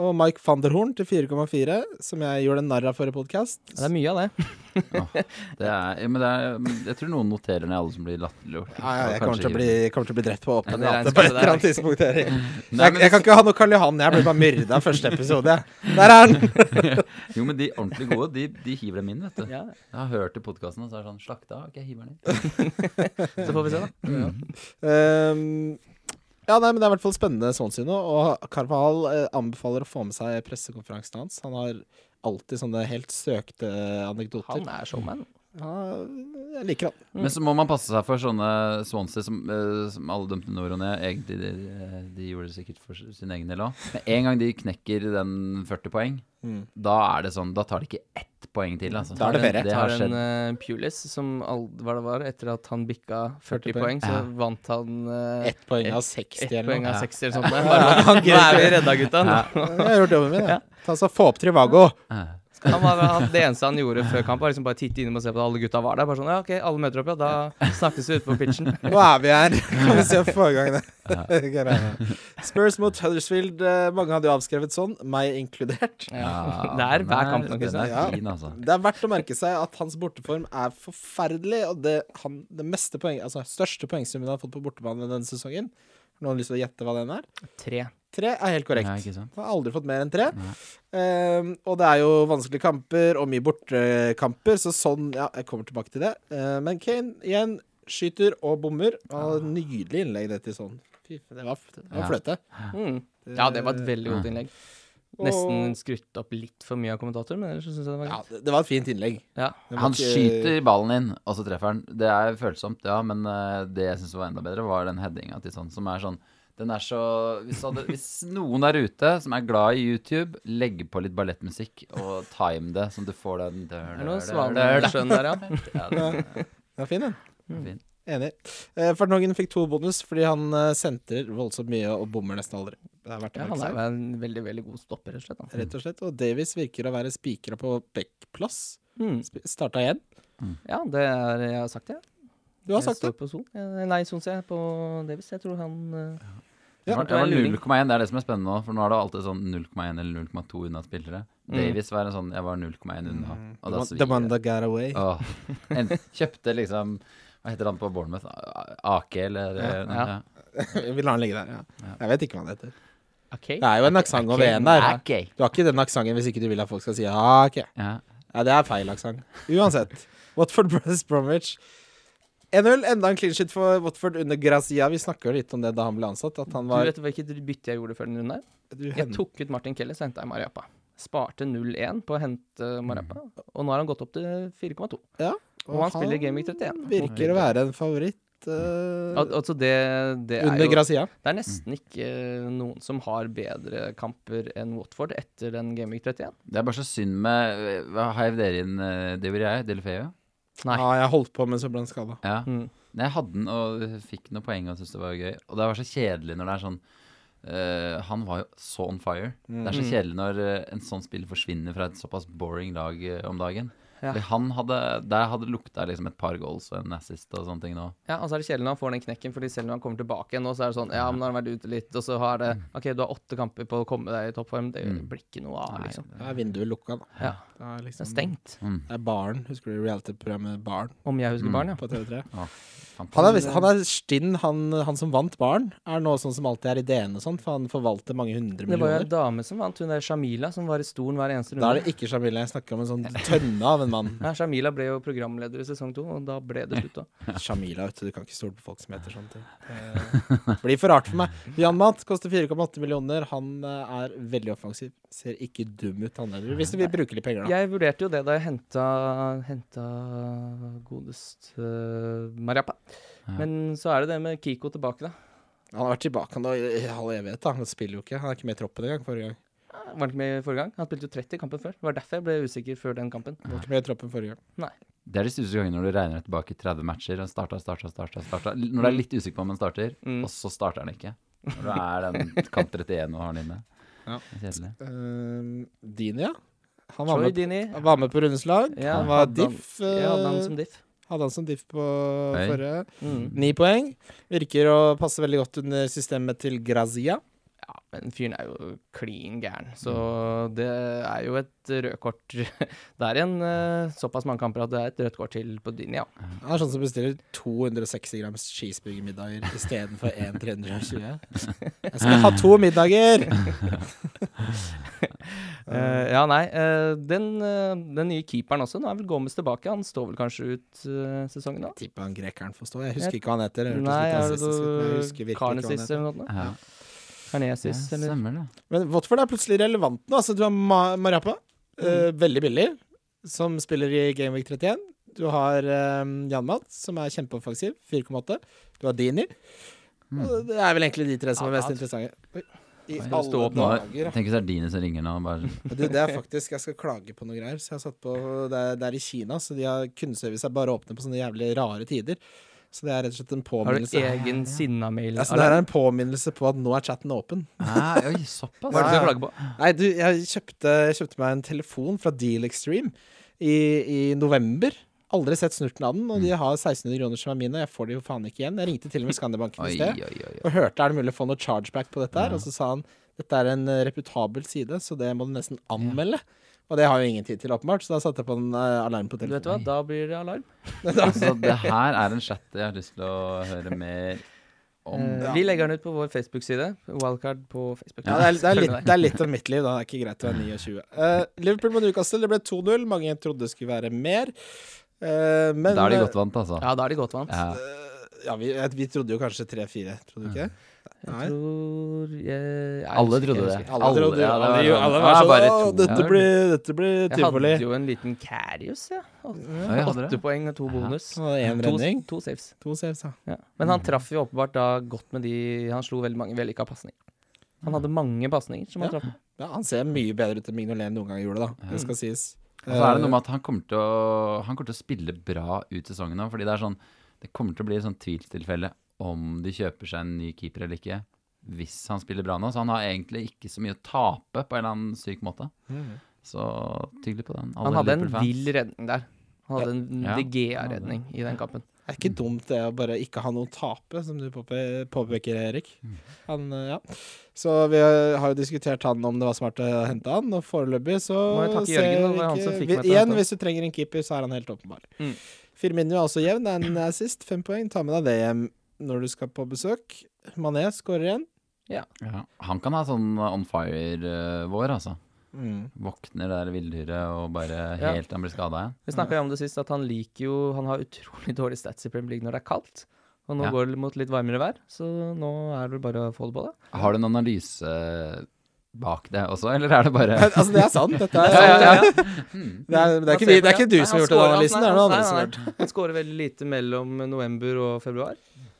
A: Og Mike Fanderhorn til 4,4, som jeg gjorde narr av forrige podkast.
B: Det er mye av det.
C: Det er, ja, men det er, jeg tror noen noterer ned alle som blir latterliggjort.
A: Ja, ja, jeg kommer til, å bli, kommer til å bli drept på åpen gate på et eller annet tidspunkt. Jeg, jeg kan ikke ha noe Karl Johan, jeg blir bare myrda første episode. jeg. Der er han!
C: Jo, men de ordentlig gode, de, de hiver dem inn, vet du. Jeg har hørt i podkasten, og så er det sånn Slakta? Ok, hiver den inn.
B: så får vi se, da.
A: Ehm, ja, nei, men det er i hvert fall spennende Swansea nå. Og Carvahal eh, anbefaler å få med seg pressekonferansen hans. Han har alltid sånne helt søkte anekdoter.
B: Han er showman.
A: Ja, jeg liker han.
C: Men så må man passe seg for sånne Swansea som, eh, som alle dømte nord og ned. Egentlig, de, de gjorde det sikkert for sin egen del òg. Med en gang de knekker den 40 poeng,
A: Mm.
C: da er det sånn Da tar det ikke ett poeng til, altså.
A: Da er det ferie.
C: Det har
B: tar
C: skjedd.
B: en uh, Pulis som all, hva det var, etter at han bikka 40
A: 40
B: poeng, så
C: Ja.
B: vant han uh,
A: Ett poeng av
B: ett
A: 60
B: poeng
A: eller
B: av
A: noe.
B: 60 eller sånt. Bare,
A: Han
B: Nå er vi redda, gutta. Ja.
A: Jeg har gjort jobben min, jeg. Ta så Få opp Trivago.
B: Han var, han, det eneste han gjorde før kamp, var liksom bare titte innom og se på at alle gutta var der. Bare sånn, ja, ok, alle møter opp, ja. Da snakkes vi ute på pitchen.
A: Nå er vi her. Kan vi se forgangene. Spurs mot Huddersfield. eh, Mange hadde jo avskrevet sånn, meg inkludert.
B: Ja. Det er hver kamp
C: Den er fin, altså.
A: Det er verdt å merke seg at hans borteform er forferdelig, og det, han, det meste poeng, altså største poengsummen han har fått på bortebane denne sesongen Har noen lyst til å gjette hva den er?
B: Tre.
A: Tre er helt korrekt.
C: Ja.
A: Har aldri fått mer enn tre. Ehm, og det er jo vanskelige kamper og mye bortekamper, så sånn Ja, jeg kommer tilbake til det. Uh, men Kane igjen skyter og bommer. Og nydelig innlegg, det til sånn. Fy, det var, det var fløte.
B: Mm. Ja, det var et veldig godt innlegg. Nesten skrutt opp litt for mye av kommentatoren, men ellers synes syns jeg det var
A: Ja,
B: greit.
A: det, det var et fint innlegg.
B: Ja.
C: Han
A: ikke-
C: skyter ballen inn, og så treffer han. Det er følsomt, ja, men eh, det jeg syns var enda bedre, var den headinga til sånn, som er sånn den er så hvis, hadde, hvis noen der ute som er glad i YouTube, legg på litt ballettmusikk og time det, sånn du får den
B: Det er noe svaneskjønn der, ja.
C: Den er
A: Ja, fin den.
C: fint.
A: Enig. Eh, Fartnogen fikk to bonus fordi han eh, sentrer voldsomt mye og bommer nesten aldri. Det er verdt
B: ja. Han er en veldig, veldig god stopper, rett og slett. da.
A: Rett og slett. Og Davies virker å være spikra på backplass.
B: Mm.
A: Starta igjen.
B: Ja, det er Jeg har sagt det.
A: Du har
B: jeg
A: sagt det.
B: på Son. Eh, Nei, Son ser jeg på Davis. Jeg tror han ja.
A: Ja,
C: Jeg var,
B: det var en
C: jeg
B: luring.
C: var 0,1, det er det som er spennende nå, for nå er det alltid sånn 0,1 eller 0,2 unna spillere.
B: Mm.
C: Davis var en sånn Jeg var 0,1 unna. Og da
A: The
C: man
A: that got away.
C: Åh, en, kjøpte liksom Hva heter han på Bournemouth? Ake, eller
A: Ja.
C: ja.
B: Ja.
A: Vi lar den ligge der. Ja.
C: Ja.
A: Jeg vet ikke hva han heter.
B: Okay.
A: Det er jo en aksent over en der.
C: Okay.
A: Du har ikke den aksenten hvis ikke du vil at folk skal si ah, okay.
C: Ja.
A: Ja, det er feil aksent. Uansett. Watford Brothers Bromwich. 1-0. Enda en clean shit for Watford under Grazia. Vi snakker jo litt om det da han ble ansatt. At han
B: Du vet hvilket bytte jeg gjorde før den runden
A: du,
B: Jeg
A: hen-
B: tok ut Martin Kelly, så henta jeg Mariappa. Sparte 0-1 på å hente Mariappa, og nå har han gått opp til 4,2. Og han spiller Game Week 31.
A: Virker å være en favoritt Uh,
B: Al altså det, det er
A: under Grazia.
B: Det er nesten ikke noen som har bedre kamper enn Watford etter den Game Week 31.
C: Det er bare så synd med hva Heiv dere inn det vil jeg, Delefeo?
B: Nei.
A: Ja, jeg holdt på, men så ble han skada.
C: Ja.
B: Mm.
C: Jeg hadde den og fikk noen poeng og syntes det var gøy. Og det var så kjedelig når det er sånn uh, Han var jo så on fire. Det er så
B: Mm.
C: kjedelig når uh, en sånn spill forsvinner fra et såpass boring lag uh, om dagen.
B: Ja.
C: Han hadde, Der hadde det lukta liksom et par goals og en assist og sånne ting nå.
B: Ja, og så er det kjedelig når han får den knekken, Fordi selv når han kommer tilbake igjen nå, så er det sånn Ja, men nå har han vært ute litt, og så har det OK, du har åtte kamper på å komme deg i toppform. Det
C: Mm.
B: blir ikke noe av,
C: Nei,
B: liksom.
A: Da er vinduet lukka, da.
B: Ja.
A: Det er,
B: Det
A: liksom,
B: er stengt.
C: Mm.
A: Det er Barn. Husker du reality-programmet Barn
B: Om jeg husker
C: Mm.
B: barn, ja.
A: på TV3? Han er, han er stinn, han, han som vant Barn. Er nå sånn som alltid er i DN og sånn, for han forvalter mange hundre millioner.
B: Det var jo en dame som vant, hun der Shamila, som var i stolen hver eneste
A: Da er det ikke Shamila. Jeg snakker om en sånn tønne av en mann.
B: Ja, Shamila ble jo programleder i sesong to, og da ble det slutt òg.
A: Shamila, vet du. Du kan ikke stole på folk som heter sånne ting. Det blir for rart for meg. Jan Matt koster 4,8 millioner. Han eh, er veldig offensiv. Ser ikke dum ut, han heller. Hvis du vil bruke litt penger, da.
B: Jeg vurderte jo det da jeg henta, henta godest uh, Mariappa.
C: Ja.
B: Men så er det det med Kiko tilbake, da.
A: Han har vært tilbake i all evighet. da Han spiller jo ikke. Han er ikke med i troppen engang forrige gang.
B: Var han ikke med forrige gang? Han spilte jo 30 i kampen før. Det var derfor jeg ble usikker før den kampen.
A: Han var ikke med i troppen forrige gang.
C: Det er de største gangene når du regner tilbake 30 matcher og starta, starta, starta, starta. Når du er litt usikker på om han starter,
B: Mm.
C: og så starter han ikke. Når du er den kamp 31 og har han inne.
A: Ja.
C: Kjedelig.
A: Uh, Dini, ja. Han var med,
B: Dini.
A: han var med på rundens lag.
B: Ja,
A: han var
B: hadde han-
A: diff.
B: Jeg hadde han
A: eh,
B: som diff.
A: hadde han som diff på
C: Oi.
A: forrige.
B: Mm.
A: Ni poeng. Virker å passe veldig godt under systemet til Grazia.
B: Ja, men fyren er jo klin gæren, så det er jo et rødkort Det er igjen eh, såpass mange kamper at det er et rødt kort til på din, ja.
A: Det er sånn som bestiller 260 grams cheeseburgermiddager istedenfor én 320. Jeg skal ha to middager!
B: uh, ja, nei. eh, den, den nye keeperen også. Nå er vel Gomez tilbake. Han står vel kanskje ut sesongen da?
A: Tipper han grekeren får stå. Jeg husker ikke hva han heter. Jeg,
B: Nei, er det Karnesis eller noe?
C: Ja.
B: Karnesis,
C: Ja,
B: eller?
C: stemmer det.
A: Men Watford er plutselig relevant nå. Altså, du har Ma Marapa, mm. uh, veldig billig, som spiller i Game Week 31. Du har uh, Janmat, som er kjempeoffensiv, 4,8. Du har Dini.
C: Mm.
A: Det er vel egentlig de tre som er mest
B: ja.
A: interessante. Oi. I
C: Oi,
A: alle
B: opp nå.
A: dager.
C: Tenk hvis det er Dini som ringer nå. Bare,
A: Du, det er faktisk Jeg skal klage på noe greier. Så jeg har satt på Det er, det er i Kina, så de har kundeservice er bare åpne på sånne jævlig rare tider. Så det er rett og slett en påminnelse.
B: Har du egen sinna-mail?
A: Altså, det er en påminnelse på at nå er chatten åpen.
C: Nei, oi, såpass.
B: Hva er det du skal
A: Ja, ja.
B: klage på?
A: Nei, du, jeg kjøpte, jeg kjøpte meg en telefon fra Deal Extreme i, i november. Aldri sett snurten av den, og de har 1600 kroner som er mine. Og jeg får det jo faen ikke igjen. Jeg ringte til og med Skandiabanken i sted
C: oi, oi. oi.
A: og hørte er det mulig å få noe chargeback på dette her.
C: Ja.
A: Og så sa han dette er en reputabel side, så det må du nesten anmelde. Og det har jo ingen tid til, åpenbart, så da satte jeg på en eh, alarm på
B: Du vet hva, da blir det alarm.
C: Altså, det her er en chat jeg har lyst til å høre mer om
B: Eh, Vi legger den ut på vår Facebook-side. Wildcard på Facebook.
A: Ja, det, er, det, er litt, det er litt om mitt liv, da. Det er ikke greit å være 29. Uh, Liverpool mot Newcastle, det ble 2-0. Mange trodde det skulle være mer. Uh, men
C: Da er de godt vant, altså.
B: Ja, da er de godt vant.
C: Ja.
A: eh, ja, vi, vi trodde jo kanskje 3-4, trodde du ikke?
B: Jeg
A: Nei.
B: tror jeg, jeg
C: Alle trodde det.
A: Alle
C: Alle,
A: trodde
C: ja, det var
A: alle, alle var sånn dette blir, dette blir
B: Jeg hadde jo en liten Carius,
C: ja.
B: Åtte poeng og to bonus.
A: Og én
B: To,
A: redning.
B: to saves.
A: To saves, ja.
B: Ja. Men han traff jo åpenbart da godt med de Han slo veldig mange vellykka pasninger. Han hadde mange pasninger som han
A: Ja.
B: traff
A: ja. Han ser mye bedre ut enn Mignolet noen gang gjorde, da. Det skal sies.
C: Og så er det noe med at han kommer til å, han kommer til å spille bra ut sesongen nå. Fordi det er sånn Det kommer til å bli et sånn tvilstilfelle om de kjøper seg en ny keeper eller ikke. Hvis han spiller bra nå. Så han har egentlig ikke så mye å tape på en eller annen syk måte.
A: Mm.
C: Så tydelig på den.
B: Han hadde en vill redning der. Han hadde en
C: Ja.
B: DGA-redning i den kampen.
A: Det er ikke dumt det å bare ikke ha noe å tape, som du påpe- påpeker, Erik.
C: Mm.
A: Han, eh, ja. Så vi har jo diskutert han om det var smart å hente han, og foreløpig så
B: Må jeg takke
A: ser
B: Jørgen, ikke, han som fikk
A: vi-
B: meg
A: Igjen, hvis du trenger en keeper, så er han helt åpenbar.
B: Mm.
A: Firmino er også jevn, en assist, fem poeng. Ta med deg det hjem når du skal på besøk. Mané skårer igjen.
C: Ja. Han kan ha sånn on fire-vår, altså. Våkner det der villdyret og bare helt ja. han blir skada igjen.
B: Vi snakka jo om det sist, at han liker jo Han har utrolig dårlig stats i Premier League når det er kaldt. Og nå
C: Ja.
B: går det mot litt varmere vær, så nå er det bare å få det på det.
C: Har du en analyse bak det også, eller er det bare
A: altså, det er sant. Dette er
B: Ja, ja,
A: sant.
B: ja.
A: Det, er, det, er ikke vi, det er ikke du som har gjort den analysen, det er noen andre som har gjort
B: gjort Han skårer veldig lite mellom november og februar.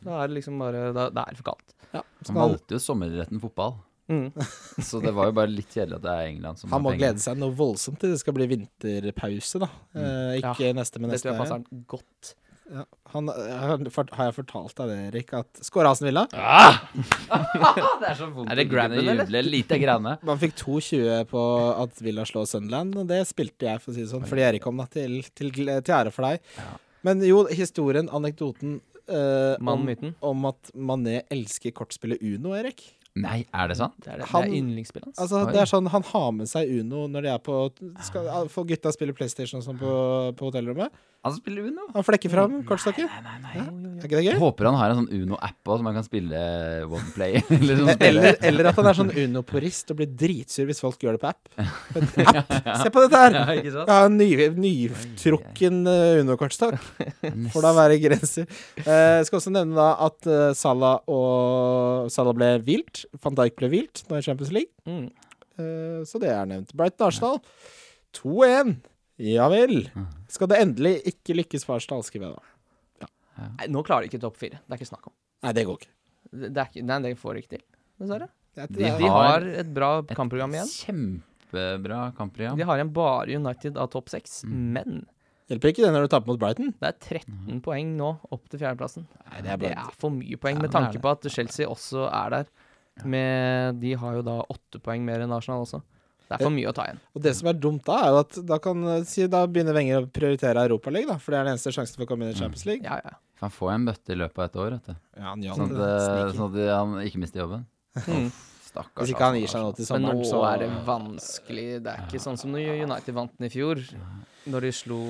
B: Da er det liksom bare Da, da er det for kaldt.
A: ja,
C: Han valgte jo sommeridretten fotball,
B: Mm.
C: så det var jo bare litt kjedelig at det er England som
A: han må
C: har penger.
A: glede seg noe voldsomt til det skal bli vinterpause, da. Eh, ikke neste, men
B: Det
A: neste.
B: tror jeg
A: er-
B: passer han godt.
A: Ja. Han, har, har jeg fortalt deg det, Erik, at skåra Asen Villa?
C: Det er så vondt
B: Er det
C: å ikke
B: grabben,
C: kunne
B: eller?
C: juble lite grann.
A: Man fikk 2,20 på at Villa slår Sunderland, og det spilte jeg, for å si det sånn, fordi Erik kom da til, til, til ære for deg.
C: Ja.
A: Men jo, historien, anekdoten
B: uh,
A: om, om at Mané elsker kortspillet Uno, Erik.
C: Nei, er det sant?
B: Det er, det,
A: Han-
B: det er yndlingsspillet hans.
A: Altså, det er sånn, Han har med seg Uno når de er på skal, For gutta spiller PlayStation og sånn på, på hotellrommet.
C: Han spiller Uno.
A: Han flekker fram kortstokken.
C: Nei, nei, nei.
A: Er ikke det
C: Jeg
A: gøy?
C: håper han har en sånn Uno-app òg, som han kan spille OnePlay. Eller sånn.
A: Eller, eller at han er sånn Uno-porist og blir dritsur hvis folk gjør det på app. App! Se på dette her!
C: Ja, ikke sant?
A: Ja, en ny, nytrukken uh, Uno-kortstokk. Får da være grenser. Eh, jeg skal også nevne da at uh, Salah og Salah ble hvilt. Van Dijk ble hvilt nå i Champions League.
B: Mm.
A: Eh, så det er nevnt. Brighton Arsenal 2-1. Ja vel. Skal det endelig ikke lykkes for Arsenal, skriver jeg da.
B: Nei, nå klarer de ikke topp fire. Det er ikke snakk om.
A: Nei, det går ikke.
B: Det, er ikke, nei, det får de ikke til, dessverre.
A: Er-
C: De
A: er-
B: De
C: har
B: et bra kampprogram igjen.
C: Kjempebra kampprogram.
B: De har igjen bare United av topp seks,
C: Mm.
B: men
A: Hjelper ikke det når du taper mot Brighton?
B: det er 13 poeng nå opp til fjerdeplassen.
A: Nei, det er
B: Det er for mye poeng,
C: Ja,
B: med tanke på at Chelsea også er der. Med, de har jo da åtte poeng mer enn Arsenal også. Det er for mye å ta igjen.
A: Og det som er dumt da, er jo at da kan eh, si, Da begynner Wenger å prioritere Europaligaen, da. For det er den eneste sjansen for å komme inn i Champions League.
B: Ja, ja.
C: Han får en bøtte i løpet av et år, vet du.
A: Ja, han gjør
C: Sånn at,
A: det.
C: det- sånn at han ikke mister jobben.
B: Mm.
C: Stakkars.
A: Hvis ikke han gir seg nå til
B: Men nå
A: så
B: er det vanskelig. Det er ikke sånn som når United vant den i fjor, når de slo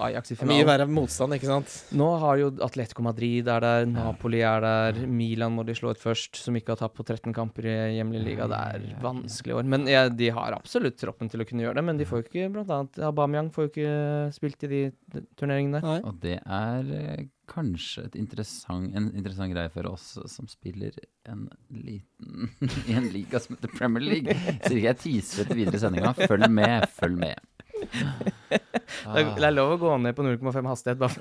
B: Ajax i
A: Det er Mye verre motstand, ikke sant?
B: Nå har jo Atletico Madrid er der, Napoli er der, Milan må de slå ut først, som ikke har tapt på 13 kamper i hjemlig liga. Det er vanskelig år. Men ja, de har absolutt troppen til å kunne gjøre det, men de får jo ikke blant annet Aubameyang får jo ikke spilt i de turneringene der.
A: Nei.
C: Og det er eh, kanskje interessant, en interessant greie for oss som spiller en liten i en liga som heter Premier League. Så jeg teaser etter videre i sendinga. Følg med, følg med.
B: Det er, lov å gå ned på 0,5 hastighet. Bare.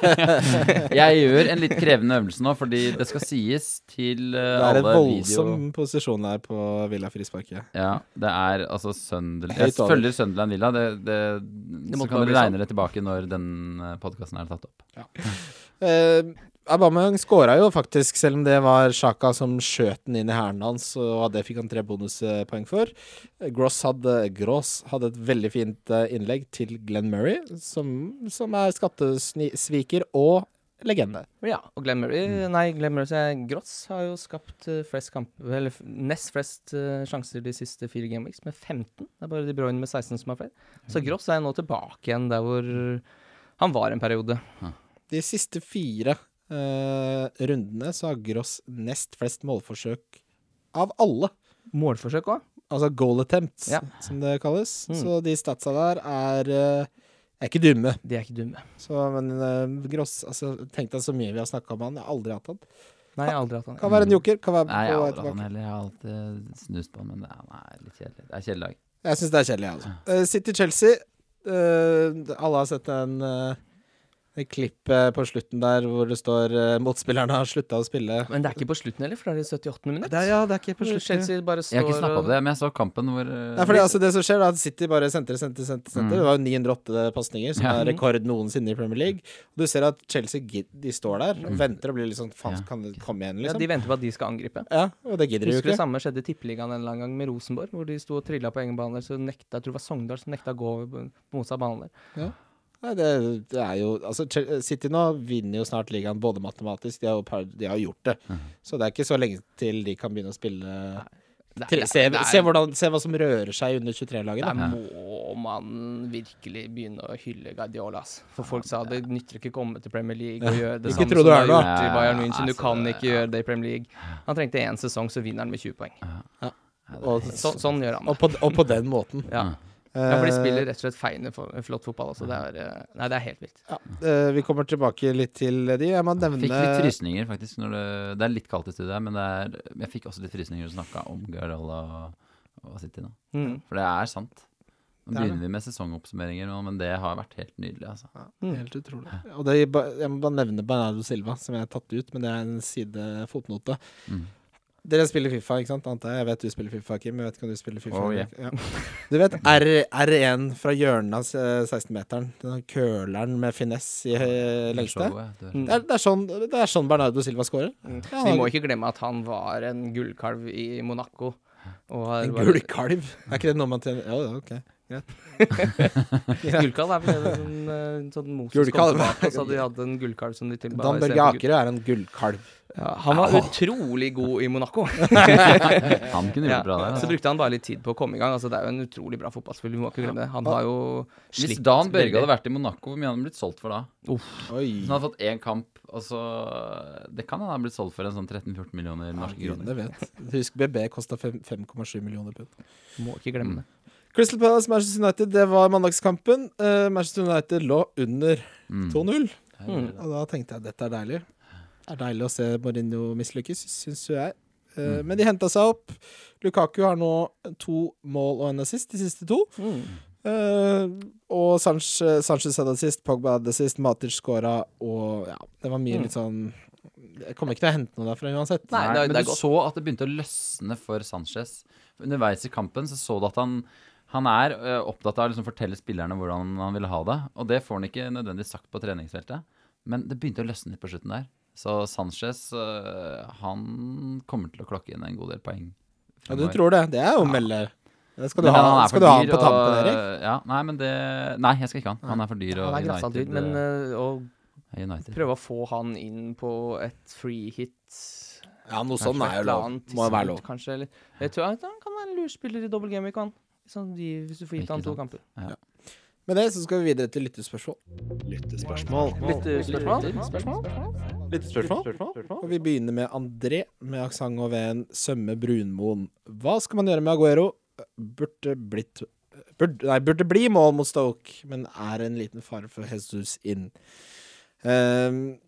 C: Jeg gjør en litt krevende øvelse nå, fordi det skal sies til eh,
A: Det er en voldsom
C: video...
A: posisjon der på Villa Frisparket.
C: Ja, det er altså Sunderland Jeg følger Sunderland Villa. Det, det,
B: det
C: så kan dere
B: sånn.
C: regne det tilbake når den podkasten er tatt opp.
A: Eh, Aubameyang skåra jo faktisk, selv om det var Sjaka som skjøt den inn i hælen hans, og det fikk han tre bonuspoeng for. Gross hadde, Gross hadde et veldig fint eh, innlegg til Glenn Murray, som, som er skattesviker og legende.
B: Ja, og Glenn Murray, nei, Glenn Murray sier Gross har jo skapt uh, flest kamp, eller nest flest eh, sjanser de siste fire gameweeks, med 15. Det er bare De Bruyne med 16 som har flere. Så Gross er nå tilbake igjen der hvor han var en periode.
A: De siste fire eh, rundene så har Gross nest flest målforsøk av alle.
B: Målforsøk òg.
A: Altså goal attempts,
B: Ja.
A: som det kalles.
B: Mm.
A: Så de statsa der er, eh, er ikke dumme.
B: De er ikke dumme.
A: Så, men uh, Gross altså, Tenk deg så mye vi har snakka om han. Jeg har aldri hatt han.
B: Nei, jeg har aldri hatt han.
A: Kan være en joker. Kan være
C: Nei, jeg
A: på
C: har
A: vei
C: aldri hatt han
A: tilbake.
C: heller. Jeg har alltid snust på han, men det er, litt kjedelig. Det er kjedelig dag.
A: Jeg syns det er kjedelig, jeg, altså. Uh, City-Chelsea. Uh, alle har sett den uh, klippet på slutten der hvor det står uh, motspillerne har slutta å spille.
B: Men det er ikke på slutten heller, for det er i 78. minutt.
A: Det er, ja, det er ikke på slutten.
B: Chelsea bare står
C: Jeg har ikke
B: snakka
C: om det, men jeg så kampen hvor uh,
A: Nei, fordi altså Det som skjer, er at City bare sentrer, sentrer, sentrer. sentrer.
C: Mm.
A: Det var jo 908 pasninger, som
C: Ja.
A: er rekord noensinne i Premier League. Og du ser at Chelsea de står der og venter og blir litt sånn Faen, kan det komme igjen, liksom?
B: Ja,
A: liksom?
B: de venter på at de skal angripe.
A: Ja, og det gidder de jo
B: Husker det samme skjedde i Tippeligaen en eller annen gang med Rosenborg, hvor de sto og trilla på egen bane, så nekta, jeg tror det var Sogndal som nekta å gå på motsatt bane der.
A: Nei, det, det er jo Altså, City nå vinner jo snart ligaen både matematisk, de har jo par, de har gjort det.
C: Mhm.
A: Så det er ikke så lenge til de kan begynne å spille
B: Det er-
A: se,
B: er-
A: se, hvordan, se hva som rører seg under 23-laget.
B: Der må man virkelig begynne å hylle Guardiola. For folk sa det nytter ikke å komme til Premier League og gjøre det
A: Ikke
B: samme som
A: du
B: har gjort i Bayern München. Du
C: Altså,
B: kan ikke gjøre det i Premier League. Han trengte én sesong, så vinner han med 20 poeng.
A: Og,
B: Så, sånn gjør han
A: og, på, og på den måten.
B: Ja. Ja, for de
A: Eh,
B: spiller rett og slett feiende flott fotball. Altså. Det er, eh, nei, det er helt vilt.
A: ja, eh, vi kommer tilbake litt til de. Jeg må nevne
C: Fikk litt frysninger, faktisk. Når det, det er litt kaldt i studiet her, men det er, jeg fikk også litt frysninger da du snakka om Guardiola og, og City nå.
B: Mm.
C: For det er sant. Nå
A: er
C: begynner vi med sesongoppsummeringer nå, men det har vært helt nydelig, altså.
B: Ja,
A: Helt utrolig. Og det, jeg må bare nevne Bernardo Silva, som jeg har tatt ut, men det er en side fotnote.
C: Mm.
A: Dere spiller Fifa, ikke sant? Ante jeg. Vet du spiller Fifa, Kim. Jeg vet ikke om du spiller Fifa.
C: Oh, yeah.
A: ja. Du vet R, R1 fra hjørnet av eh, 16-meteren? Den køleren med finesse i eh, lengste?
B: Mm.
A: Det er, det, er sånn, det er sånn Bernardo Silva scorer.
B: Mm.
A: Ja,
B: Vi må ikke glemme at han var en gullkalv i Monaco. Og
A: En gullkalv. Er ikke det noe man tjener Ja, ja, ok.
B: Gullkalv er vel en eh, sånn Moses kom tilbake, så de hadde en gullkalv som de tilba
A: Dan Børge. Akerø er en gullkalv.
B: Ja, han var utrolig god i Monaco.
C: Han kunne
B: Ja.
C: gjort bra der.
B: Så
C: Altså.
B: brukte han bare litt tid på å komme i gang. Altså, det er jo en utrolig bra fotballspiller, vi må ikke glemme det. Han har jo
C: Hvis Dan Børge hadde vært i Monaco, hvor mye hadde han blitt solgt for da?
A: Oi.
C: Han hadde fått én kamp, Altså, Det kan han ha blitt solgt for en sånn 13-14 millioner norske
A: ja,
C: kroner.
A: Husk BB kosta 5,7 millioner pund.
B: Må ikke glemme det.
A: Crystal Palace, Manchester United, det var mandagskampen. Uh, Manchester United lå under
C: Mm.
A: 2-0.
B: Mm.
A: Og da tenkte jeg dette er deilig. Det er deilig å se Mourinho mislykkes, syns jo jeg. Uh,
C: Mm.
A: Men de henta seg opp. Lukaku har nå to mål og en assist, de siste to.
B: Mm.
A: Eh, og Sanchez, Sanchez hadde assist, Pogba hadde assist, Matic scora, og ja, det var mye
B: Mm.
A: litt sånn Jeg kommer ikke til å hente noe derfra uansett.
B: Nei,
C: Nei,
B: det
C: men
B: det er
C: du
B: godt.
C: så at det begynte å løsne for Sanchez. Underveis i kampen så så du at han han er ø, opptatt av å liksom fortelle spillerne hvordan han vil ha det. Og det får han ikke nødvendigvis sagt på treningsfeltet. Men det begynte å løsne litt på slutten der. Så Sanchez ø, han kommer til å klokke inn en god del poeng.
A: Ja, du tror det? Det er jo ja. melde. Det skal du
C: Men
A: ha,
C: han
A: skal du ha han på tampen,
C: og-
A: Erik?
C: Ja, nei, men det Nei, jeg skal ikke ha han. Han er for dyr. Og
B: Han er grassa dyr, men eh, å
C: United.
B: prøve å få han inn på et free hit
A: Ja, noe sånn er jo lov. Må jo være lov.
B: Kanskje, eller, jeg tror han kan være en lurspiller i dobbel game week, han. Sånn, de, hvis du får gitt han to
C: kamper.
B: kamper.
A: Med det så skal vi videre til lyttespørsmål.
B: Lyttespørsmål?
A: Og vi begynner med André med aksent og ven Sømme Brunmoen. Hva skal man gjøre med Aguero? Burde blitt burde, Nei, burde bli mål mot Stoke, men er en liten fare for Jesus inn. Um,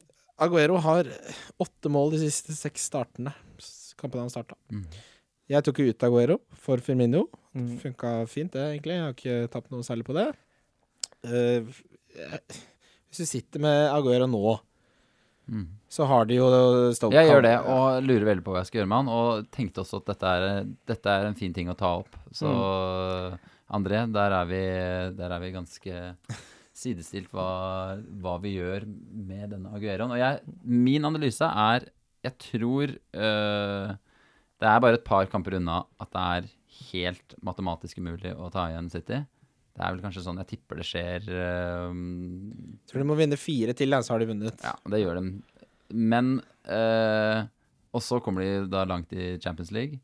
A: Aguero har åtte mål de siste seks startene. Kampene han starta.
C: Mm.
A: Jeg tok jo ut Aguero for Firmino.
B: Mm.
A: Funka fint, det, egentlig. Jeg har ikke tapt noe særlig på det. Eh, hvis du sitter med Aguero nå,
C: Mm.
A: så har de jo Stoke
C: Jeg gjør det, og lurer veldig på hva jeg skal gjøre med han. Og tenkte også at dette er, dette er en fin ting å ta opp. Så André, der er vi, der er vi ganske sidestilt hva, hva vi gjør med denne Agueroen. Og jeg, min analyse er Jeg tror øh, det er bare et par kamper unna at det er helt matematisk umulig å ta igjen City. Det er vel kanskje sånn jeg tipper det skjer. øh,
A: Tror de må vinne fire til, så har de vunnet.
C: ja, det gjør de. Men uh, Og så kommer de da langt i Champions League.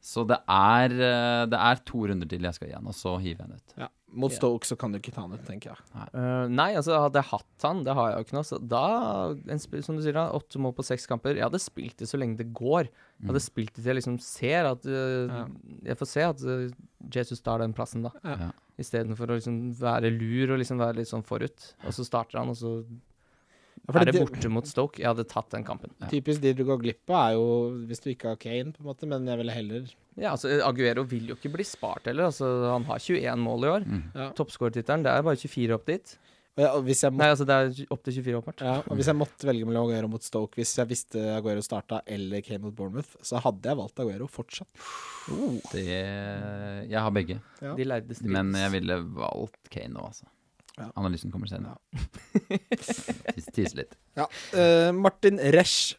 C: Så det er, uh, det er to runder til jeg skal igjen, og så hiver jeg den ut.
A: Ja. Mot Stoke så kan du ikke ta han ut, tenker jeg.
B: Eh, nei, altså hadde jeg hatt han, det har jeg jo ikke nå, så da en Som du sier, da, åtte mål på seks kamper. Jeg hadde spilt det så lenge det går. Jeg hadde spilt det til jeg liksom ser at uh,
A: Ja.
B: Jeg får se at uh, Jesus tar den plassen, da.
A: Ja.
B: Istedenfor å liksom være lur og liksom være litt sånn forut. Og så starter han, og så
A: Ja,
B: er det
A: det-
B: borte mot Stoke. Jeg hadde tatt den kampen.
C: Ja.
A: Typisk de du går glipp av, er jo hvis du ikke har Kane, på en måte, men jeg ville heller
B: Ja, altså Aguero vil jo ikke bli spart heller. Altså, han har 21 mål i år.
C: Mm.
A: ja.
B: Toppskårertittelen, det er bare 24 opp dit.
A: Ja, jeg, og hvis jeg må,
B: Nei, altså det er opp til 24 åpenbart.
A: ja, og hvis jeg måtte velge mellom Aguero mot Stoke, hvis jeg visste Aguero starta eller Kane mot Bournemouth, så hadde jeg valgt Aguero fortsatt.
C: Det Jeg har begge,
A: Ja.
C: Men jeg ville valgt Kane nå, altså.
A: Ja.
C: Analysen kommer senere. Tis- litt.
A: Ja. Uh, Martin Resch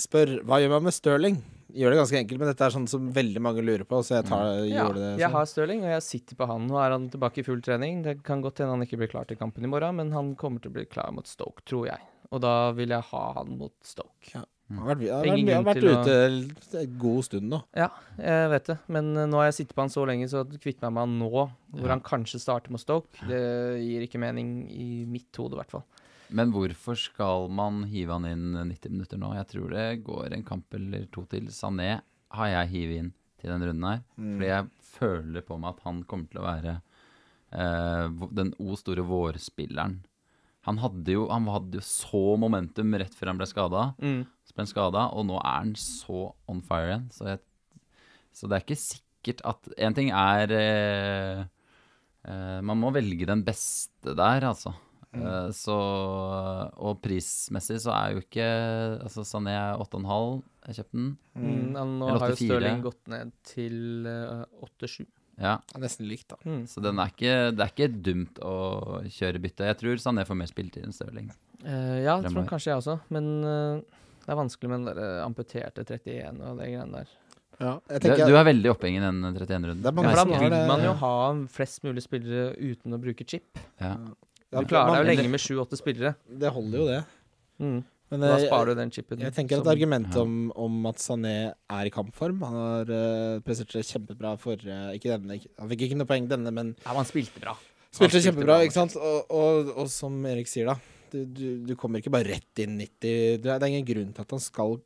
A: spør hva gjør man med Stirling? Gjør det ganske enkelt, men dette er sånn som veldig mange lurer på, så jeg tar,
B: Ja,
A: det det.
B: jeg
A: sånn.
B: har Stirling, og jeg sitter på han. Nå er han tilbake i full trening. Det kan godt hende han ikke blir klar til kampen i morgen, men han kommer til å bli klar mot Stoke, tror jeg. Og da vil jeg ha han mot Stoke.
A: Han har vært, jeg har vært, han har vært ute en god stund nå.
B: Ja, jeg vet det, men eh, nå har jeg sittet på han så lenge, så kvitter meg med han nå, hvor
C: Ja.
B: han kanskje starter med Stoke. Det gir ikke mening i mitt hode, i hvert fall.
C: Men hvorfor skal man hive han inn 90 minutter nå? Jeg tror det går en kamp eller to til. Sané har jeg hivet inn til den runden her.
A: Mm.
C: Fordi jeg føler på meg at han kommer til å være eh, den o store vårspilleren. Han hadde, jo, han hadde jo så momentum rett før han ble skada.
B: Mm.
C: Så ble han skada, og nå er han så on fire igjen. Så, jeg, så det er ikke sikkert at En ting er eh, eh, Man må velge den beste der, altså. Eh, så Og prismessig så er jo ikke Altså Sané er 8,5. Jeg kjøpte den.
B: Mm. Nå har jo Stirling gått ned til eh, 8-7.
C: Ja,
A: Det er nesten likt, da.
B: Mm.
C: så den er ikke, det er ikke dumt å kjøre bytte. Jeg tror Sané får mer spilletid enn Stirling.
B: Uh, ja, jeg tror kanskje jeg også, men uh, det er vanskelig med den der eh, amputerte 31 og det greiene der.
A: Ja, jeg
C: Du, du er veldig opphengt i den 31-runden.
A: Er
B: Ja, da vil man jo ha flest mulig spillere uten å bruke chip.
C: Ja.
A: Ja,
B: Du klarer deg jo lenge med sju-åtte spillere.
A: Det holder jo, det.
B: Mm.
A: Men
B: Da sparer du den chipen.
A: Jeg tenker at
B: som-
A: argumentet
C: Ja.
A: om, om at Sané er i kampform Han har uh, prestert kjempebra forrige Ikke denne, ikke, han fikk ikke noe poeng denne, men
B: Ja, han spilte bra.
A: spilte
B: spilte
A: kjempebra,
B: bra,
A: ikke sant? Og, og, og som Erik sier, da. Du, du, du kommer ikke bare rett inn 90 Det er, det er ingen grunn til at han skal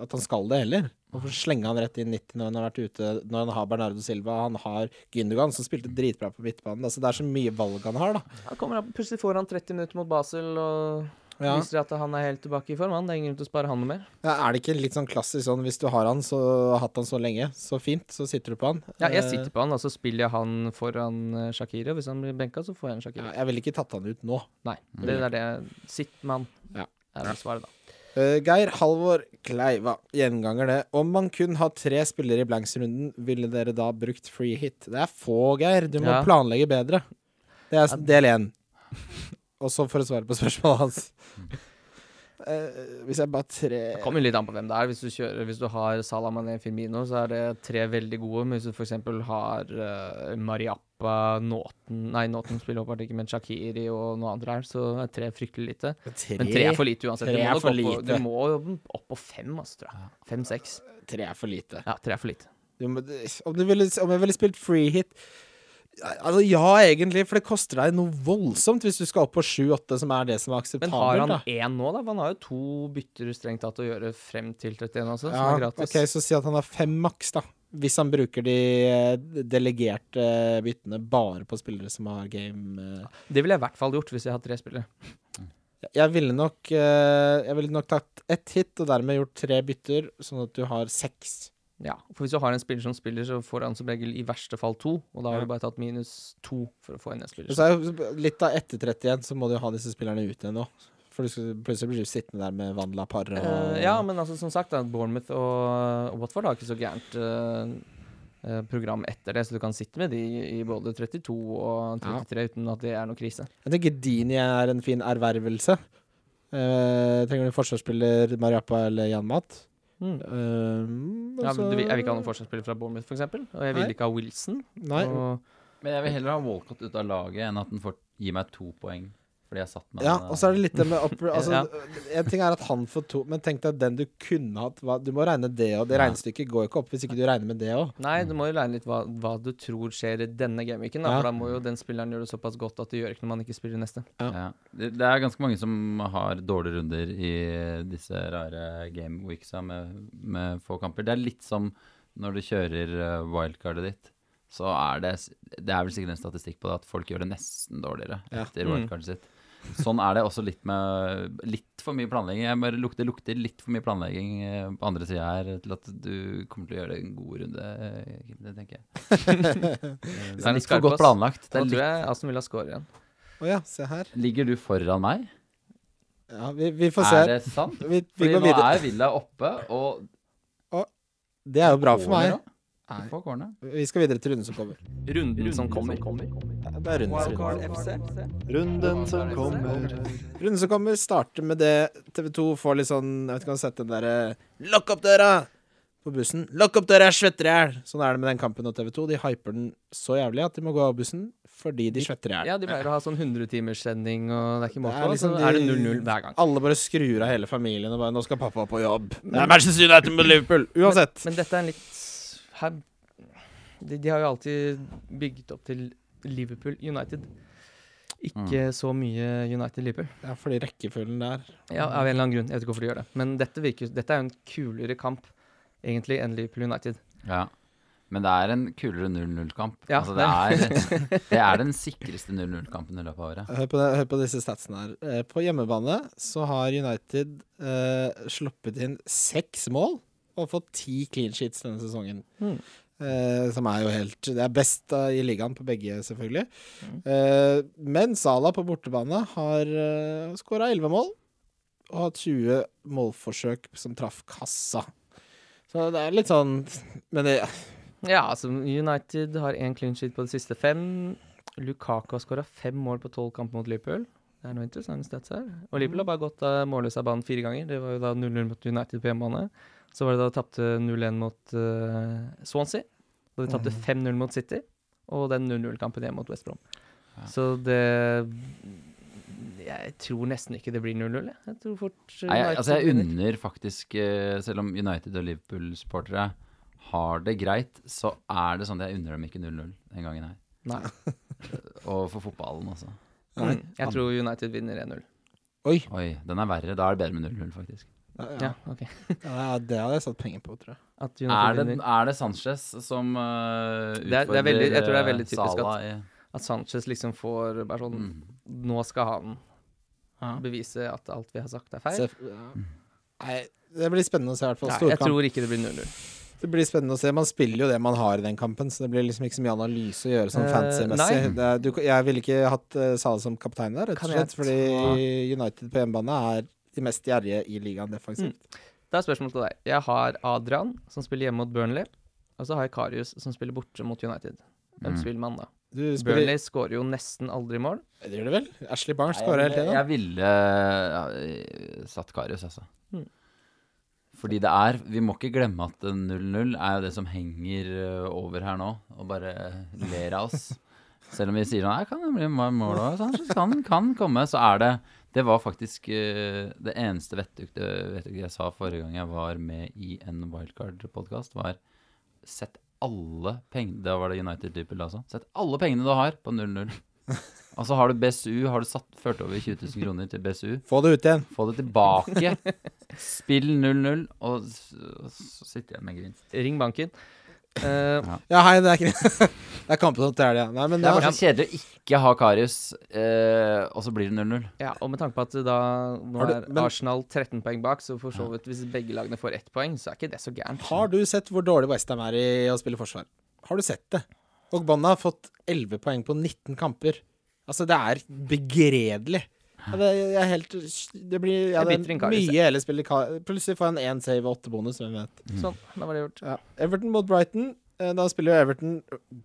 A: At han skal det heller. Hvorfor slenge han rett inn 90 når han har vært ute Når han har Bernardo Silva, han har Gündogan, som spilte dritbra på midtbanen. Altså, det er så mye valg han har, da.
B: Kommer han, plutselig får han 30 minutter mot Basel og
A: Ja.
B: viser at han er helt tilbake i form. Han. Det er ingen grunn til å spare han noe mer.
A: Ja, er det ikke litt sånn klassisk sånn hvis du har han, så har hatt han så lenge, så fint, så sitter du på han?
B: Ja, jeg
A: Eh,
B: sitter på han, og så spiller jeg han foran Shakiri Shakira. Hvis han blir benka, så får jeg en
A: ja, jeg ville ikke tatt han ut nå.
B: Nei, det er det. Sitt med han,
A: Ja.
B: er vel svaret, da.
A: Uh, Geir Halvor Kleiva, gjenganger det. Om man kun har tre spillere i blanks-runden, ville dere da brukt free hit? Det er få, Geir. Du må
B: Ja.
A: planlegge bedre. Det er del én. Og så for å svare på spørsmålet hans. Uh, hvis jeg bare tre
B: Det kommer litt an på hvem det er. Hvis du, kjører, hvis du har Salamané Firmino, så er det tre veldig gode. Men hvis du f.eks. har uh, Mariappa, Nåten Nei, Nåten spiller åpenbart ikke, men Shakiri og noe annet her, så er tre fryktelig lite.
A: Tre,
B: Men tre er for lite uansett.
A: Tre
B: Du må,
A: er for
B: opp
A: lite.
B: du må jo opp på fem, altså, tror jeg. Fem-seks.
A: tre er for lite.
B: Ja, tre er for lite.
A: Du må, om, du ville, om jeg ville spilt free hit Altså ja, egentlig, for det koster deg noe voldsomt hvis du skal opp på 7-8, som er det som er akseptabelt.
B: Men har han
A: da.
B: én nå, da? For Han har jo to bytter strengt tatt å gjøre frem til 31, altså, som
A: Ja,
B: er gratis.
A: ok, Så si at han har fem maks, da. Hvis han bruker de eh, delegerte byttene bare på spillere som har game eh.
B: Det ville jeg i hvert fall gjort hvis jeg hadde tre spillere.
A: Jeg ville nok eh, Jeg ville nok tatt ett hit og dermed gjort tre bytter, sånn at du har seks.
B: Ja, for Hvis du har en spiller som spiller, så får han som regel i verste fall to. Og da har
A: Ja.
B: du bare tatt minus to for å få inn en spiller.
A: Så litt av etter 31, så må du jo ha disse spillerne ut igjen nå. For du skal, plutselig blir du sittende der med Vanla par og
B: uh, ja, men altså, som sagt, da, Bournemouth og, og Watford har ikke så gærent eh, program etter det, så du kan sitte med de i både 32 og 33 uten at det er noe krise.
A: Jeg tenker Dini er en fin ervervelse. Uh, trenger du forsvarsspiller, Mariappa eller Jan Mat?
B: Mm. Ja,
A: altså-
B: men du, jeg vil ikke ha noen forsvarsspiller fra Bournemouth, f.eks. Og jeg vil
A: Nei.
B: ikke ha Wilson.
A: Nei.
B: Og,
C: Men jeg vil heller ha Walcott ut av laget enn at den får gi meg to poeng Fordi jeg satt med
A: Ja,
C: den,
A: og så er det litt det med upper, altså,
B: Ja.
A: En ting er at han får to, men tenk deg den du kunne hatt hva, Du må regne det og Det regnestykket går ikke opp hvis ikke du regner med det òg.
B: Nei, du må jo regne litt hva, hva du tror skjer i denne gameweeken. da,
A: Ja.
B: For da må jo den spilleren gjøre det såpass godt at det gjør ikke når man ikke spiller neste.
C: Ja. Det, det er ganske mange som har dårlige runder i disse rare gameweeksa med, med få kamper. Det er litt som når du kjører eh, wildcardet ditt. Så er det Det er vel sikkert en statistikk på det at folk gjør det nesten dårligere
A: Ja.
C: etter
B: Mm.
C: wildcardet sitt. Sånn er det også litt med litt for mye planlegging. Jeg bare lukter, det lukter litt for mye planlegging eh, på andre sida her til at du kommer til å gjøre det en god runde, eh, Kim. Det tenker jeg. Det er litt for godt planlagt. Det er
B: tror
C: litt,
B: jeg Aston Villa scorer igjen.
A: Å ja, se her.
C: ligger du foran meg?
A: Ja, vi, vi får se.
C: Er det sant?
A: Vi, vi
C: Fordi nå
A: videre.
C: er Villa oppe, og
A: Det er jo bra for meg.
C: corner også. på kårene.
A: Vi skal videre til runden som kommer.
B: Runden som kommer.
A: Ja, Det er rundens runde.
D: Runden som kommer.
A: Runden som kommer, starter med det TV2 får litt sånn Jeg vet ikke om du har sett den derre Lokk opp døra! På bussen. Lokk opp døra, jeg svetter i hjel! Sånn er det med den kampen og TV2. De hyper den så jævlig at de må gå av bussen fordi de svetter i hjel.
B: Ja, de pleier å ha sånn 100-timerssending, og det er ikke måte
A: er
B: på.
A: liksom
B: Så
A: de-
B: er det 0-0 hver gang.
A: Alle bare skrur av hele familien og bare 'Nå skal pappa på jobb'. Det er Manchester United mot Liverpool. Uansett.
B: Men dette er en litt her, de, de har jo alltid bygget opp til Liverpool United. Ikke så mye United-Liverpool.
A: Ja, fordi rekkefølgen der
B: Ja, av en eller annen grunn. Jeg vet ikke hvorfor de gjør det. Men dette, virker, dette er jo en kulere kamp, egentlig, enn Liverpool United.
C: Ja. Men det er en kulere 0-0-kamp.
B: Ja,
C: altså, det, det er den sikreste 0-0-kampen i løpet av året.
A: Hør på, det, hør på disse statsene her. Eh, På hjemmebane så har United eh, sluppet inn seks mål og fått ti clean sheets denne sesongen.
B: Mm.
A: Eh, som er jo helt Det er best eh, i ligaen på begge, selvfølgelig.
B: Mm.
A: Eh, men Sala på bortebane har uh, skåra 11 mål og hatt 20 målforsøk som traff kassa. Så det er litt sånn Men det
B: Ja, altså United har én clean sheet på de siste fem. Lukaku har skåra fem mål på tolv kamper mot Liverpool. Det er noe interessant stats her. Og Liverpool har bare gått uh, målløs av banen fire ganger. Det var jo da 0-0 mot United på hjemmebane. Så var det da de tapte 0-1 mot uh, Swansea. Og de tapte 5-0 mot City. Og den 0-0-kampen hjemme mot West Brom.
C: Ja.
B: Så det Jeg tror nesten ikke det blir 0-0. jeg. Jeg tror fort uh,
C: Nei, jeg, altså jeg unner faktisk eh, Selv om United og Liverpool-supportere har det greit, så er det sånn at jeg unner dem ikke 0-0 den gangen her.
B: Nei.
C: Og for fotballen, altså.
A: Nei.
B: Mm, jeg tror United vinner 1-0.
A: Oi!
C: Oi, den er verre. Da er det bedre med 0-0, faktisk.
A: Ja,
B: Ja,
A: ja.
B: ok.
A: ja, det hadde jeg satt penger på, tror jeg.
B: At
C: Er det,
B: vinner.
C: er det Sanchez som uh,
B: Det er- det er veldig- jeg tror det er veldig typisk
C: Sala
B: at-
C: i,
B: At Sanchez liksom får bare sånn
C: mm.
B: Nå skal han
A: Ja.
B: bevise at alt vi har sagt er feil.
A: Se, ja. Nei, det blir spennende å se, i hvert fall.
B: Nei, jeg
A: Storkamp.
B: tror ikke det blir 0-0.
A: Det blir spennende å se. Man spiller jo det man har i den kampen, så det blir liksom ikke så mye analyse å gjøre sånn
B: Eh,
A: fantasy-messig.
B: nei.
A: Det er- du- Jeg ville ikke hatt Salah som kaptein der, rett og
B: Kan jeg
A: slett, fordi United på hjemmebane er de mest gjerrige i ligaen defensivt.
B: Da er spørsmålet til deg. Jeg har Adrian, som spiller hjemme mot Burnley. Og så har jeg Karius, som spiller borte mot United. Hvem
C: Mm.
B: spiller man da?
A: Du spiller
B: Burnley skårer jo nesten aldri mål.
A: Det gjør det vel? Ashley Barnes skårer hele tiden.
C: jeg ville ja, eh, satt Karius, altså.
B: Mm.
C: Fordi det er Vi må ikke glemme at 0-0 er jo det som henger eh, over her nå, og bare ler av oss. Selv om vi sier sånn kan det bli mål òg? Sånn, så kan, kan komme. Så er det Det var faktisk uh, det eneste vettug jeg sa forrige gang jeg var med i en wildcard-podkast, var Sett alle pengene Da var det United-typer, altså. Sett alle pengene du har på 0-0. Altså har du BSU, har du satt, ført over 20 000 kroner til BSU,
A: Få det ut igjen.
C: få det tilbake, spill 0-0, og s- så sitter jeg med gevinst.
B: Ring banken. Eh,
A: Ja, hei, det er ikke Det er kampen til helga. Ja.
C: Det er bare så kjedelig å ikke ha Karius, eh, og så blir det 0-0.
B: ja, og med tanke på at da Nå
A: du-
B: er Arsenal 13 poeng bak, så for så vidt hvis begge lagene får ett poeng, så er ikke det så gærent.
A: har du sett hvor dårlig Westham er i å spille forsvar? Har du sett det? Og Bonna har fått 11 poeng på 19 kamper. Altså, det er begredelig. Det er helt Det blir ja, det er mye heller spille Plutselig får han én save og åtte bonus, hvem vet.
B: Sånn, da var det gjort.
A: Ja. Everton mot Brighton. Eh, Da spiller jo Everton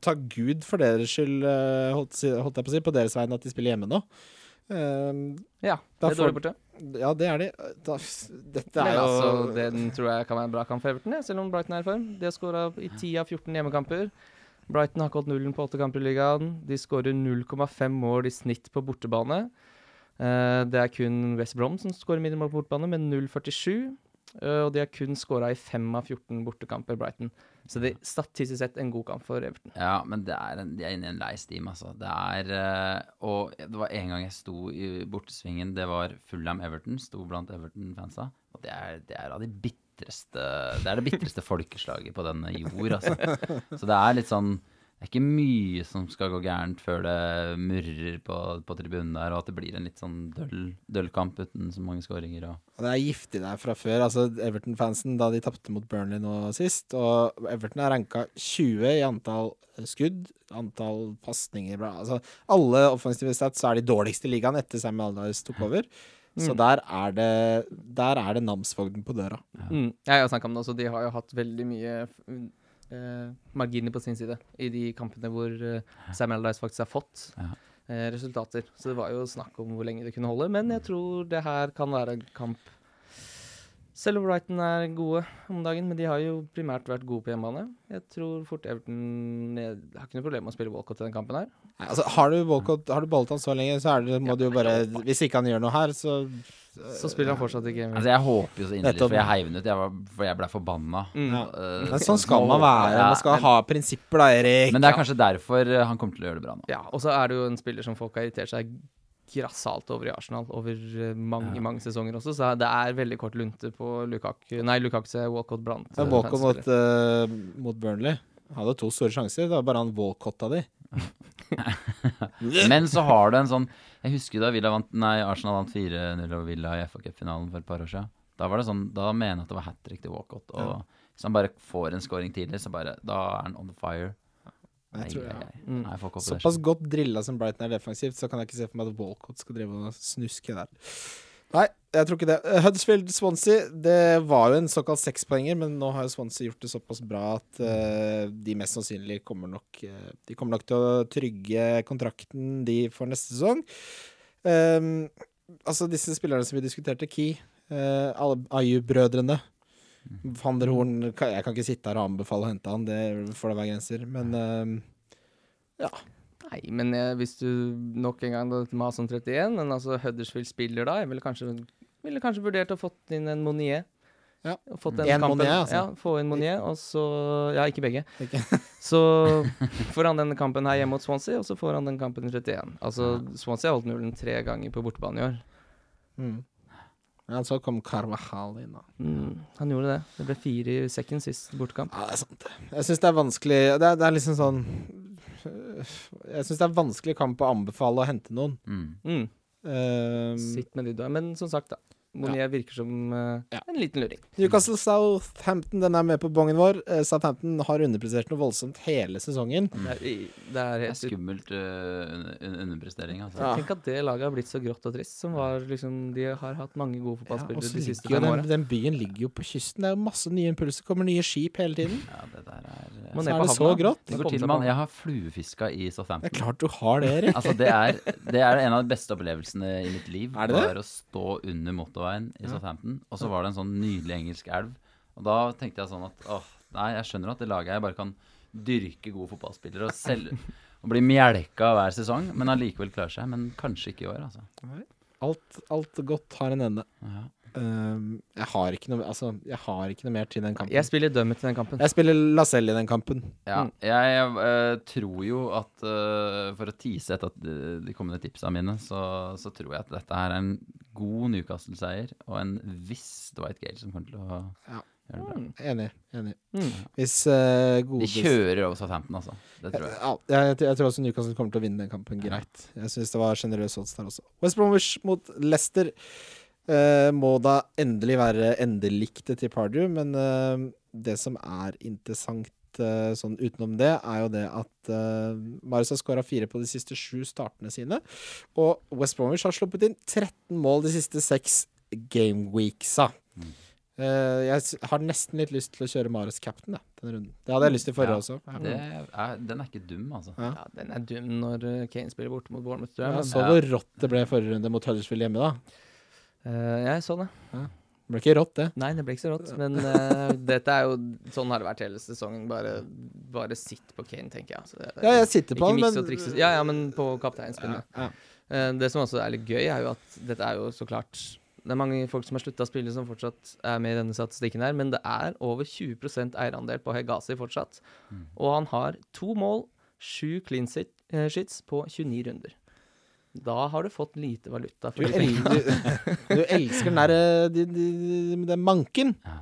A: Takk Gud for deres skyld, eh, holdt, holdt jeg på å si, på deres vegne at de spiller hjemme nå. Eh,
B: Ja, det er dårlig borte.
A: ja, det er de. Da, dette er jo
B: altså, den tror jeg kan være en bra kamp for Everton, ja, selv om Brighton er i form. De har skåra i 10 av 14 hjemmekamper. Brighton har ikke holdt nullen på åtte kamper i ligaen. De skårer 0,5 mål i snitt på bortebane. Eh, det er kun West Brom som skårer middelmål på bortebane, med 0,47. Eh, og de har kun skåra i 5 av 14 bortekamper, Brighton. Så det er statistisk sett en god kamp for Everton.
C: Ja, men det er en, de er inne i en lei steam, altså. Det er eh, Og det var en gang jeg sto i bortesvingen, det var Fulham-Everton. Sto blant Everton-fansa. Og det er, det er av de bitreste Det er det bitreste folkeslaget på denne jord, altså. Så det er litt sånn Det er ikke mye som skal gå gærent før det murrer på, på tribunen der, og at det blir en litt sånn døll, døll kamp uten så mange skåringer og
A: Og det er giftig der fra før. Altså Everton-fansen da de tapte mot Burnley nå sist. Og Everton er ranka 20 i antall skudd, antall pasninger. Altså alle offensive stats så er de dårligste i ligaen etter Sam Allardyce tok over. Så
B: Mm.
A: der er det Der er det namsfogden på døra.
B: Mm. Jeg har snakka om det også. De har jo hatt veldig mye marginer på sin side i de kampene hvor eh, Sam Allardyce faktisk har fått
C: Ja.
B: eh, resultater. Så det var jo snakk om hvor lenge det kunne holde. Men jeg tror det her kan være en kamp Selv om Brighton er gode om dagen, men de har jo primært vært gode på hjemmebane. Jeg tror fort Everton Jeg har ikke noe problem med å spille Walcott i den kampen her.
A: Nei, altså, har du Walcott, har du beholdt han så lenge, så er det, må du jo bare Hvis ikke han gjør noe her, så
B: Så spiller han fortsatt i Game
C: Altså, jeg håper jo så inderlig, for jeg heiv den ut, jeg var, for jeg ble forbanna.
B: Mm.
A: Ja.
C: Uh,
A: Men sånn skal man være.
C: Ja,
A: Man skal
C: men-
A: ha prinsipper, da, Erik.
C: Men det er kanskje derfor eh, han kommer til å gjøre det bra nå.
B: Ja, og så er det jo en spiller som folk har irritert seg grassat over i Arsenal over eh, mange,
C: Ja.
B: mange sesonger også, så det er veldig kort lunte på Lukaku Nei, Lukaku er Walcott blant
A: Ja, Walcott mot, eh, mot Burnley. Han hadde to store sjanser. Det var bare han Walcott av de.
C: Men så har du en sånn Jeg husker da Villa vant, nei, Arsenal vant 4-0 over Villa i FA Cup-finalen for et par år siden. Da var det sånn, da mener jeg at det var hat trick til Walcott. Og hvis han bare får en scoring tidlig, så bare Da er han on fire. Nei,
A: Jeg tror, ja.
B: Mm.
C: Nei,
A: Såpass godt drilla som Brighton er defensivt, så kan jeg ikke se for meg at Walcott skal drive og snuske der. Nei, jeg tror ikke det. Eh, Huddersfield-Swansea, det var jo en såkalt sekspoenger, men nå har jo Swansea gjort det såpass bra at uh, de mest sannsynlig kommer nok uh, De kommer nok til å trygge kontrakten de for neste sesong. Um, altså, disse spillerne som vi diskuterte, Key, uh, Ayu-brødrene Van der Horn Jeg kan ikke sitte her og anbefale å hente han, det får da være grenser, men ehm,
B: Nei, men jeg, hvis du nok en gang da, med om 31, men altså Huddersfield spiller da, jeg ville kanskje, ville kanskje vurdert å fått inn en Monier.
A: Ja.
B: Fått
A: En
B: en
A: Monier, altså.
B: Ja, få inn Monier, og så Ja, ikke begge.
A: Ikke?
B: Så får han denne kampen her hjemme mot Swansea, og så får han den kampen i 31. Altså, Swansea har holdt nullen tre ganger på bortebane i år.
A: Mm. Ja, så kom Carvajal inn, da.
B: Mm, han gjorde det. Det ble fire i sekken sist bortekamp.
A: Ja, det er sant. Jeg syns det er vanskelig Det er, det er liksom sånn Jeg syns det er vanskelig kamp å anbefale å hente noen.
C: Mm.
B: Mm,
A: Uh,
B: sitt med de du har. Men som sagt, da. Monier virker som uh,
A: Ja.
B: en liten luring.
A: Newcastle Southampton, den er med på bongen vår. Eh, Southampton har underprestert noe voldsomt hele sesongen.
C: Mm.
B: Det er, det er
C: Det er skummelt uh, un un underprestering, altså.
A: Ja.
B: Tenk at det laget har blitt så grått og trist. Som var liksom De har hatt mange gode
A: Ja,
B: fotballspillere de siste fem
A: den,
B: åra.
A: den byen ligger jo på kysten. Det er jo masse nye impulser. Kommer nye skip hele tiden.
C: Ja, det der er
A: Så er
B: det
A: det så grått.
C: Det går til, mann. Jeg har fluefiska i Southampton.
A: Det er klart du har det, Erik.
C: Altså, det er, det er en av de beste opplevelsene i mitt liv.
A: Er det det?
C: Å stå under motorveien i. Southampton, og så var det en sånn nydelig engelsk elv. Og da tenkte jeg sånn at åh, nei, jeg skjønner at det laget her bare kan dyrke gode fotballspillere og selge og bli mjelka hver sesong, men allikevel klarer seg. Men kanskje ikke i år, altså.
A: Alt, alt godt har en ende.
C: Ja.
A: Um, jeg har ikke noe Altså, jeg har ikke noe mer til den kampen.
B: Jeg spiller dømmet til den kampen.
A: Jeg spiller Lacelle i den kampen.
C: Ja,
B: Mm.
C: jeg eh, tror jo at uh, For å tease etter at de, de kommende tipsa mine, så, så tror jeg at dette her er en god Newcastle-seier og en viss Dwight Gale som kommer til å
A: Ja.
B: Mm.
A: Enig. enig.
B: Mm.
A: Hvis uh,
C: De kjører over Southampton, altså. Det tror jeg.
A: Ja, jeg, jeg tror også Newcastle kommer til å vinne den kampen greit. Jeg syns det var generøs odds der også. West Bromwich mot Leicester må da endelig være endelikte til Pardew, men eh, det som er interessant eh, sånn utenom det, er jo det at uh, Marius har skåra fire på de siste sju startene sine. Og West Bromwich har sluppet inn 13 mål de siste seks gameweeksa.
C: Mm.
A: Uh, jeg har nesten litt lyst til å kjøre Marius captain, da, denne runden. Det hadde jeg lyst til forrige
C: Ja,
A: også. Ja.
C: Det er, den er ikke dum, altså.
A: Ja.
B: Ja, den er dum når eh, Kane spiller borte mot Bournemouth.
A: Ja, så hvor rått det ble forrige runde mot Huddersfield hjemme, da.
B: Eh, jeg så det.
A: Det ble ikke rått, det.
B: Nei, det ble ikke så rått. Men uh, dette er jo Sånn har det vært hele sesongen. Bare, bare sitt på Kane, tenker jeg. Altså, det-
A: Ja, jeg sitter på han, men.
B: Ja, ja, men på kapteinspillet.
A: Ja, ja.
B: uh, Det som også er litt gøy, er jo at dette er jo så klart Det er mange folk som har slutta å spille, som fortsatt er med i denne statistikken her, men det er over 20% eierandel på Hegazi fortsatt.
C: Mm.
B: Og han har to mål, sju clean sheets på 29 runder. Da har du fått lite valuta for du,
A: el du, du elsker den derre de, de, de, Den manken.
C: Ja.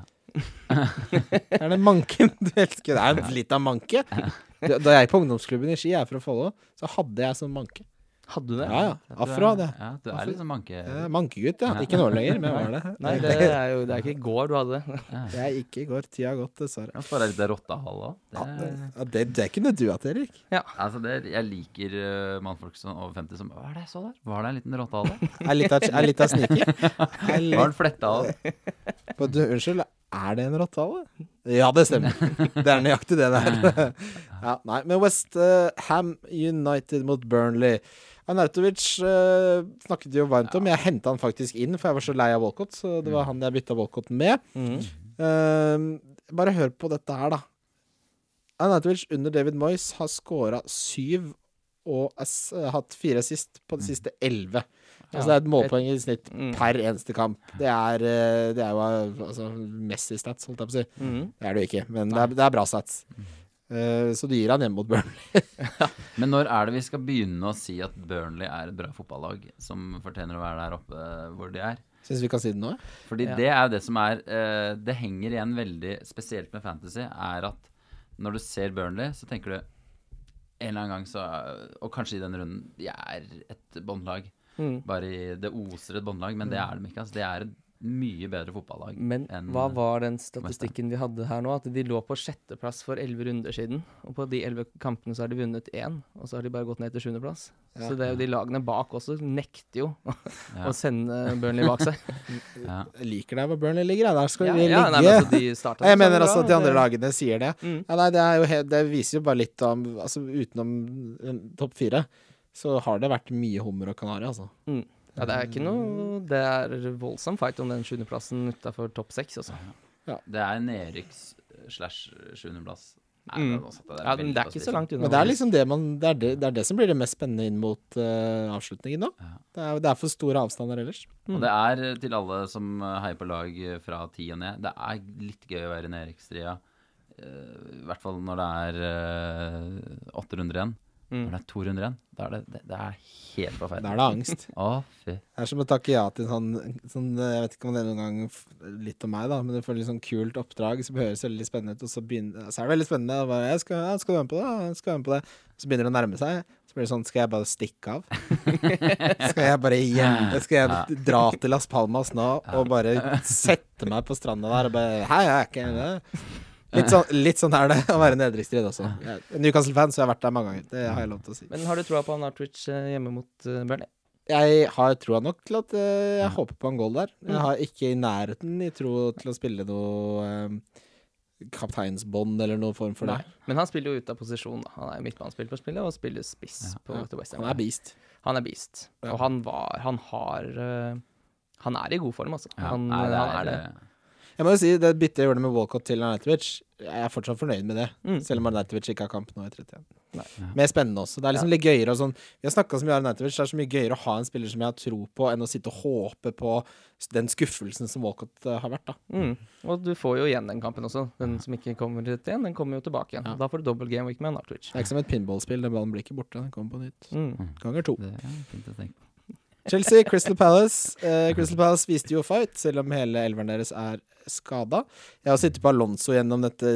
A: Det er den manken du elsker. Det er litt av manke. Da da jeg gikk på ungdomsklubben i Ski, jeg er fra Follo, så hadde jeg sånn manke.
B: Hadde du det?
A: Ja, ja. Afro hadde jeg.
C: Ja, du er liksom manke...
A: Eh, Mankegutt, ja. Ikke nå lenger, men jeg var det.
B: Nei, det er jo det er ikke i går du hadde det.
C: Ja.
A: Det er ikke i går. Tida har gått, dessverre.
C: Ja, jeg litt rottehale òg.
A: Det, ja, det, det noe du hatt, Erik. Ja.
C: Altså det, jeg liker uh, mannfolk som over 50 som Hva er det jeg så der? Var det en liten rottehale?
A: Er litt av, er litt av sneaker. Er
C: Var den fletta av?
A: unnskyld, er det en rottehale? Ja, det stemmer. Det er nøyaktig det det er. Ja, nei, men West eh, Ham United mot Burnley. Arnautovic uh, snakket jo varmt om. Jeg henta han faktisk inn, for jeg var så lei av Walcott. Så det var han jeg bytta Walcott med. Eh, bare hør på dette her, da. Arnautovic under David Moyes har scora syv og eh, hatt fire assist på de siste elleve. Altså det er et målpoeng i snitt
B: Mm.
A: per eneste kamp. Det er, eh, det er jo eh, altså, Messi-stats, holdt jeg på å si.
B: Mm.
A: Det er det jo ikke, men det er, det er bra stats. Uh, så du gir han hjemme mot Burnley.
C: Men når er det vi skal begynne å si at Burnley er et bra fotballag som fortjener å være der oppe hvor de er?
A: Syns vi kan si det nå?
C: Fordi
B: Ja.
C: det er jo det som er uh, Det henger igjen veldig spesielt med fantasy, er at når du ser Burnley, så tenker du en eller annen gang så Og kanskje i den runden De er et båndlag.
B: Mhm.
C: Bare i Det oser et båndlag, men det er de ikke. Altså. Det er et mye bedre fotballag.
B: Men
C: enn-
B: hva var den statistikken vi hadde her nå? At de lå på sjetteplass for elleve runder siden. Og på de elleve kampene så har de vunnet én, og så har de bare gått ned til sjuendeplass.
A: Ja.
B: Så det er jo de lagene bak også nekter jo
C: Ja.
B: å sende Burnley bak seg.
C: Ja.
A: Jeg liker deg hvor Burnley ligger. ja. Der skal
B: ja,
A: vi
B: ja,
A: ligge.
B: nei, men altså, de
A: jeg mener altså at de andre lagene sier det.
B: Mm.
A: Ja, nei, det, er jo helt, det viser jo bare litt om Altså utenom topp fire, så har det vært mye hummer og kanari, altså.
B: Ja, det er ikke noe Det er voldsom fight om den sjuendeplassen utafor topp seks, altså.
C: Det er nedrykks slash sjuendeplass.
B: Mm. Ja, men det er ikke så langt unna.
A: Men det er liksom det man Det er det, det, er det som blir det mest spennende inn mot uh, avslutningen nå.
C: Ja.
A: Det er, det er for store avstander ellers.
C: Og det er eh, til alle som eh, heier på lag fra ti og ned, det er litt gøy å være i nedrykksstria. Eh, I hvert fall når det er eh, åtte runder igjen.
B: Mm.
C: Når det er to runder igjen, da er det, det, det er helt
A: Da er det angst.
C: Å, fy.
A: Det er som å takke ja til sånn, sånn Jeg vet ikke om det er noen gang litt om meg, da, men du får litt sånn kult oppdrag som høres veldig spennende ut, og så, begynner, så er det veldig spennende. Og bare, jeg skal, jeg 'Skal være med på det?' Jeg skal være med på det. Så begynner det å nærme seg. Så blir det sånn Skal jeg bare stikke av? skal jeg bare hjem? Skal jeg dra til Las Palmas nå og bare sette meg på stranda der og bare Hei, jeg er ikke enig det. Litt sånn, litt sånn er det å være nedrykksstrid også. Newcastle-fan, så jeg har vært der mange ganger. Det har jeg lov til å si.
B: Men har du troa på han Artwich hjemme mot Bernie? Burnley?
A: Jeg har troa nok til at eh, jeg håper på en goal der. Jeg
B: Mm.
A: har ikke i nærheten i tro til å spille noe eh, kapteinsbånd eller noen form for det.
B: Men han spiller jo ut av posisjon. da. Han er midtbanespiller på spillet og spiller spiss
C: Ja.
B: på
A: Ja.
B: West Ham.
A: Han er beast.
B: Han er beast.
A: Ja.
B: Og han var Han har eh, Han er i god form, altså.
C: Ja,
B: han,
C: nei, det
B: han
C: er,
B: er det.
A: Jeg må jo si, det byttet jeg gjorde med Walcott til Arnautovic, jeg er fortsatt fornøyd med det.
B: Mm.
A: Selv om Arnautovic ikke har kamp nå i 31.
B: Nei.
C: Ja.
A: Mer spennende også. Det er liksom litt gøyere og sånn Vi har snakka så mye om Arnautovic, det er så mye gøyere å ha en spiller som jeg har tro på, enn å sitte og håpe på den skuffelsen som Walcott eh, har vært, da.
B: Mm. Og du får jo igjen den kampen også. Den som ikke kommer til igjen, den kommer jo tilbake igjen.
A: Ja.
B: Da får du dobbel game week med Nartwich.
A: Det er ikke som et pinballspill, den ballen blir ikke borte, den kommer på nytt.
B: Mm.
A: Ganger to.
C: det er fint å tenke på.
A: Chelsea, Crystal Palace. Uh, Crystal Palace viste jo fight, selv om hele elveren deres er skada. Jeg har sittet på Alonso gjennom dette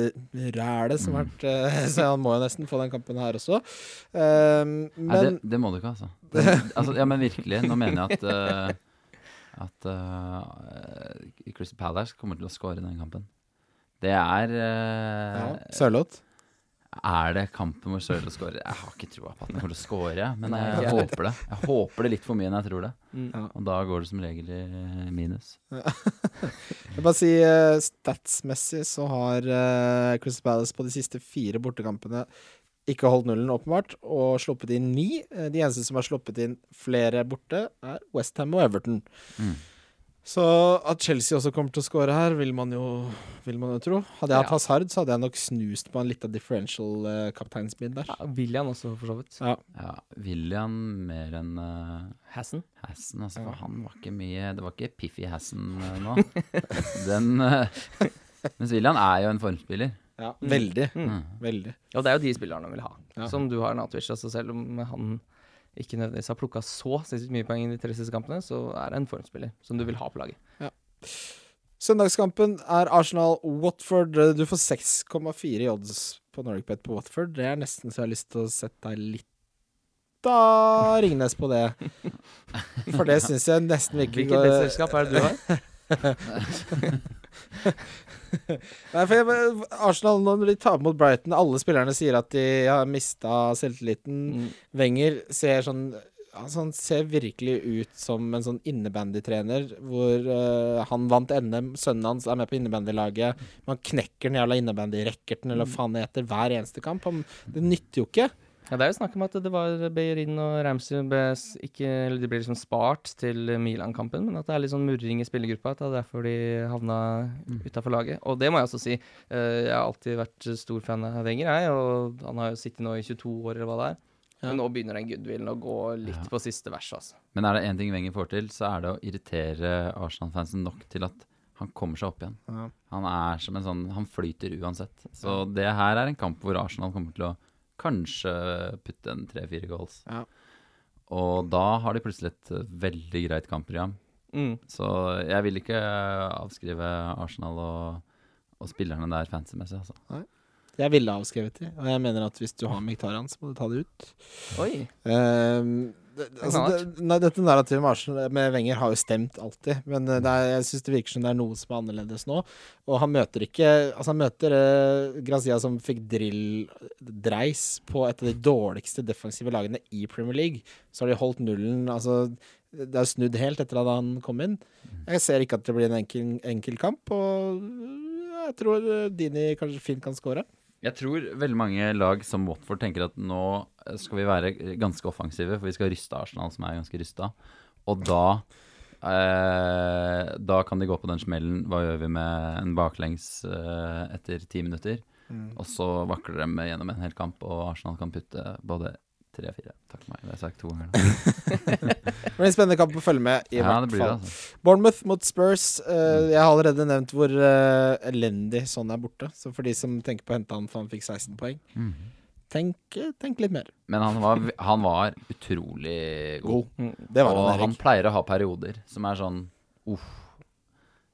A: rælet som har vært uh, Så han må jo nesten få den kampen her også. Um,
C: Nei, det, det må du ikke, altså. Det, altså. Ja, men virkelig. Nå mener jeg at uh, At uh, Crystal Palace kommer til å score i den kampen. Det er uh,
A: ja, Sørloth.
C: Er det kampen hvor Sørloth skårer? Jeg har ikke troa på at han kommer til å skåre, men jeg
B: jeg
C: håper det. Jeg håper det litt for mye enn jeg tror det.
B: Mm.
C: Og da går det som regel i minus.
A: Jeg vil bare si uh, statsmessig så har Chris Crystal Palace på de siste fire bortekampene ikke holdt nullen, åpenbart, og sluppet inn ni. Eh, De eneste som har sluppet inn flere borte, er Westham og Everton.
C: Mm.
A: Så at Chelsea også kommer til å score her, vil man jo, vil man jo tro. Hadde jeg hatt
B: Ja.
A: Hazard, så hadde jeg nok snust på en liten differential uh, kapteinsbid der.
B: Ja, William også, for så vidt.
A: Ja.
C: Ja, William mer enn uh,
B: Hassen.
C: Hassen, altså.
A: Ja.
C: For han var ikke mye Det var ikke Piffy Hassen uh, nå. Den uh, Mens William er jo en formspiller.
A: Ja, veldig.
B: Mm.
C: Mm.
A: Veldig.
B: Og det er jo de spillerne han vil ha.
A: Ja.
B: Som du har, Natwich. Altså selv om han ikke nødvendigvis har plukka så sinnssykt mye poeng i de tre siste kampene, så er det en formspiller som du vil ha på laget.
A: Søndagskampen er Arsenal-Watford. Du får 6,4 i odds på Norwich på Watford. Det er nesten så jeg har lyst til å sette deg litt da Ringnes på det. For det syns jeg nesten virkelig
B: Hvilket bettselskap er det du har?
A: Nei, for jeg, Arsenal, når de taper mot Brighton Alle spillerne sier at de har mista selvtilliten.
B: Mm.
A: Wenger ser sånn altså Han ser virkelig ut som en sånn innebandytrener hvor uh, han vant NM, sønnen hans er med på innebandylaget. Man knekker den jævla innebandyracketen eller hva faen det heter, hver eneste kamp. Han, det nytter jo ikke.
B: Ja, det er jo snakk om at det var Beirin og Ramsey ble ikke de ble liksom spart til Milan-kampen, men at det er litt sånn murring i spillergruppa. At det er derfor de havna
C: Mm.
B: utafor laget. Og det må jeg også si. eh, Jeg har alltid vært stor fan av Wenger, jeg. Og han har jo sittet nå i 22 år, eller hva det er. Men nå begynner den goodwillen å gå litt
C: Ja.
B: på siste vers, altså.
C: Men er det én ting Wenger får til, så er det å irritere Arsenal-fansen nok til at han kommer seg opp igjen.
A: Ja.
C: Han er som en sånn Han flyter uansett. Så det her er en kamp hvor Arsenal kommer til å kanskje putte en tre-fire goals.
A: Ja.
C: Og da har de plutselig et eh, veldig greit kampprogram.
B: Mm.
C: Så jeg vil ikke avskrive Arsenal og, og spillerne der fancy-messig, altså.
A: Jeg ville avskrevet de, og jeg mener at hvis du har Miktarian, så må du ta det ut.
B: Oi.
A: Um, det, altså, det, nei, dette narrativet med, Arsenal, med Wenger har jo stemt alltid, men eh, er, jeg syns det virker som det er noe som er annerledes nå. Og han møter ikke Altså, han møter uh, Grazia som fikk drill-dreis på et av de dårligste defensive lagene i Premier League. Så har de holdt nullen Altså, det er snudd helt etter at han kom inn. Jeg ser ikke at det blir en enkel, enkel kamp, og jeg tror eh, Dini kanskje fint kan score.
C: Jeg tror veldig mange lag som Watford tenker at nå skal vi være ganske offensive, for vi skal ryste Arsenal, som er ganske rysta. Og da eh, Da kan de gå på den smellen. Hva gjør vi med en baklengs eh, etter ti minutter? Og så vakler de gjennom en hel kamp, og Arsenal kan putte både tre og fire. Takk for meg, det har jeg sagt to ganger nå.
A: Det blir en spennende kamp å følge med, i
C: Ja,
A: hvert
C: det blir det,
A: fall.
C: altså.
A: Bournemouth mot Spurs. Uh, jeg har allerede nevnt hvor uh, elendig sånn er borte. Så for de som tenker på å hente han for han fikk 16 poeng,
C: Mhm.
A: tenk, eh, tenk litt mer.
C: Men han var, han var utrolig god.
A: God.
B: Mm.
A: Det var
C: og
A: han,
C: han pleier å ha perioder som er sånn uff.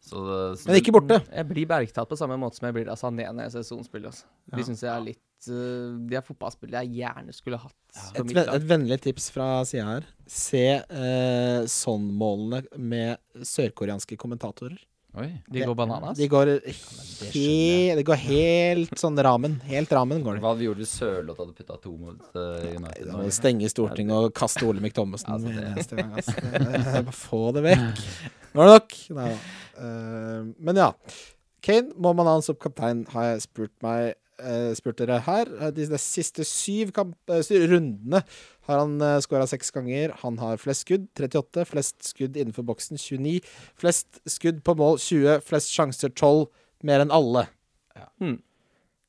C: Så, det- så
A: Men ikke borte.
B: Jeg blir bergtatt på samme måte som jeg blir av Sané når jeg ser sonspill. Altså. De
A: Ja.
B: syns jeg er litt uh, De er fotballspillere jeg gjerne skulle hatt Ja.
A: Et, ven- et vennlig tips fra sida her. Se eh, Son-målene med sørkoreanske kommentatorer.
C: Oi.
B: De går bananas.
A: De går,
C: det
A: he, de går helt sånn ramen. Helt ramen går de.
C: Hva hadde vi gjort hvis Sørloth hadde putta to mot uh, United?
A: Ja, Stenge Stortinget og kaste Olemic Thommessen
C: Altså, det-
A: gang. Altså. Få det vekk. Nå er det nok. Nei. Eh, men ja. Kane må man ha som kaptein, har jeg spurt meg spurt dere her. Eh, De, de siste syv kamp, eh, rundene har han uh, skåra seks ganger. Han har flest skudd, 38. Flest skudd innenfor boksen, 29. Flest skudd på mål, 20. Flest sjanser, 12. Mer enn alle.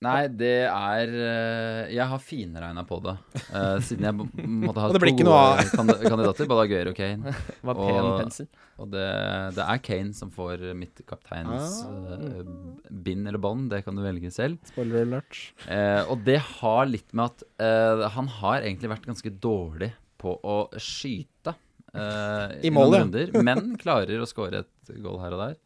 C: Nei, det er eh, Jeg har finregna på det. Uh, siden jeg måtte ha to kandi- kandidater, både Aguero og Kane.
B: Var pen
C: Og-
B: pensel.
C: Og det, det er Kane som får mitt kapteins
A: Ah.
C: uh, bind eller bånd. Det kan du velge selv.
A: Spoiler alert.
C: Uh, og det har litt med at eh, han har egentlig vært ganske dårlig på å skyte eh,
A: I mål, ja.
C: runder, men klarer å skåre et goal her og der.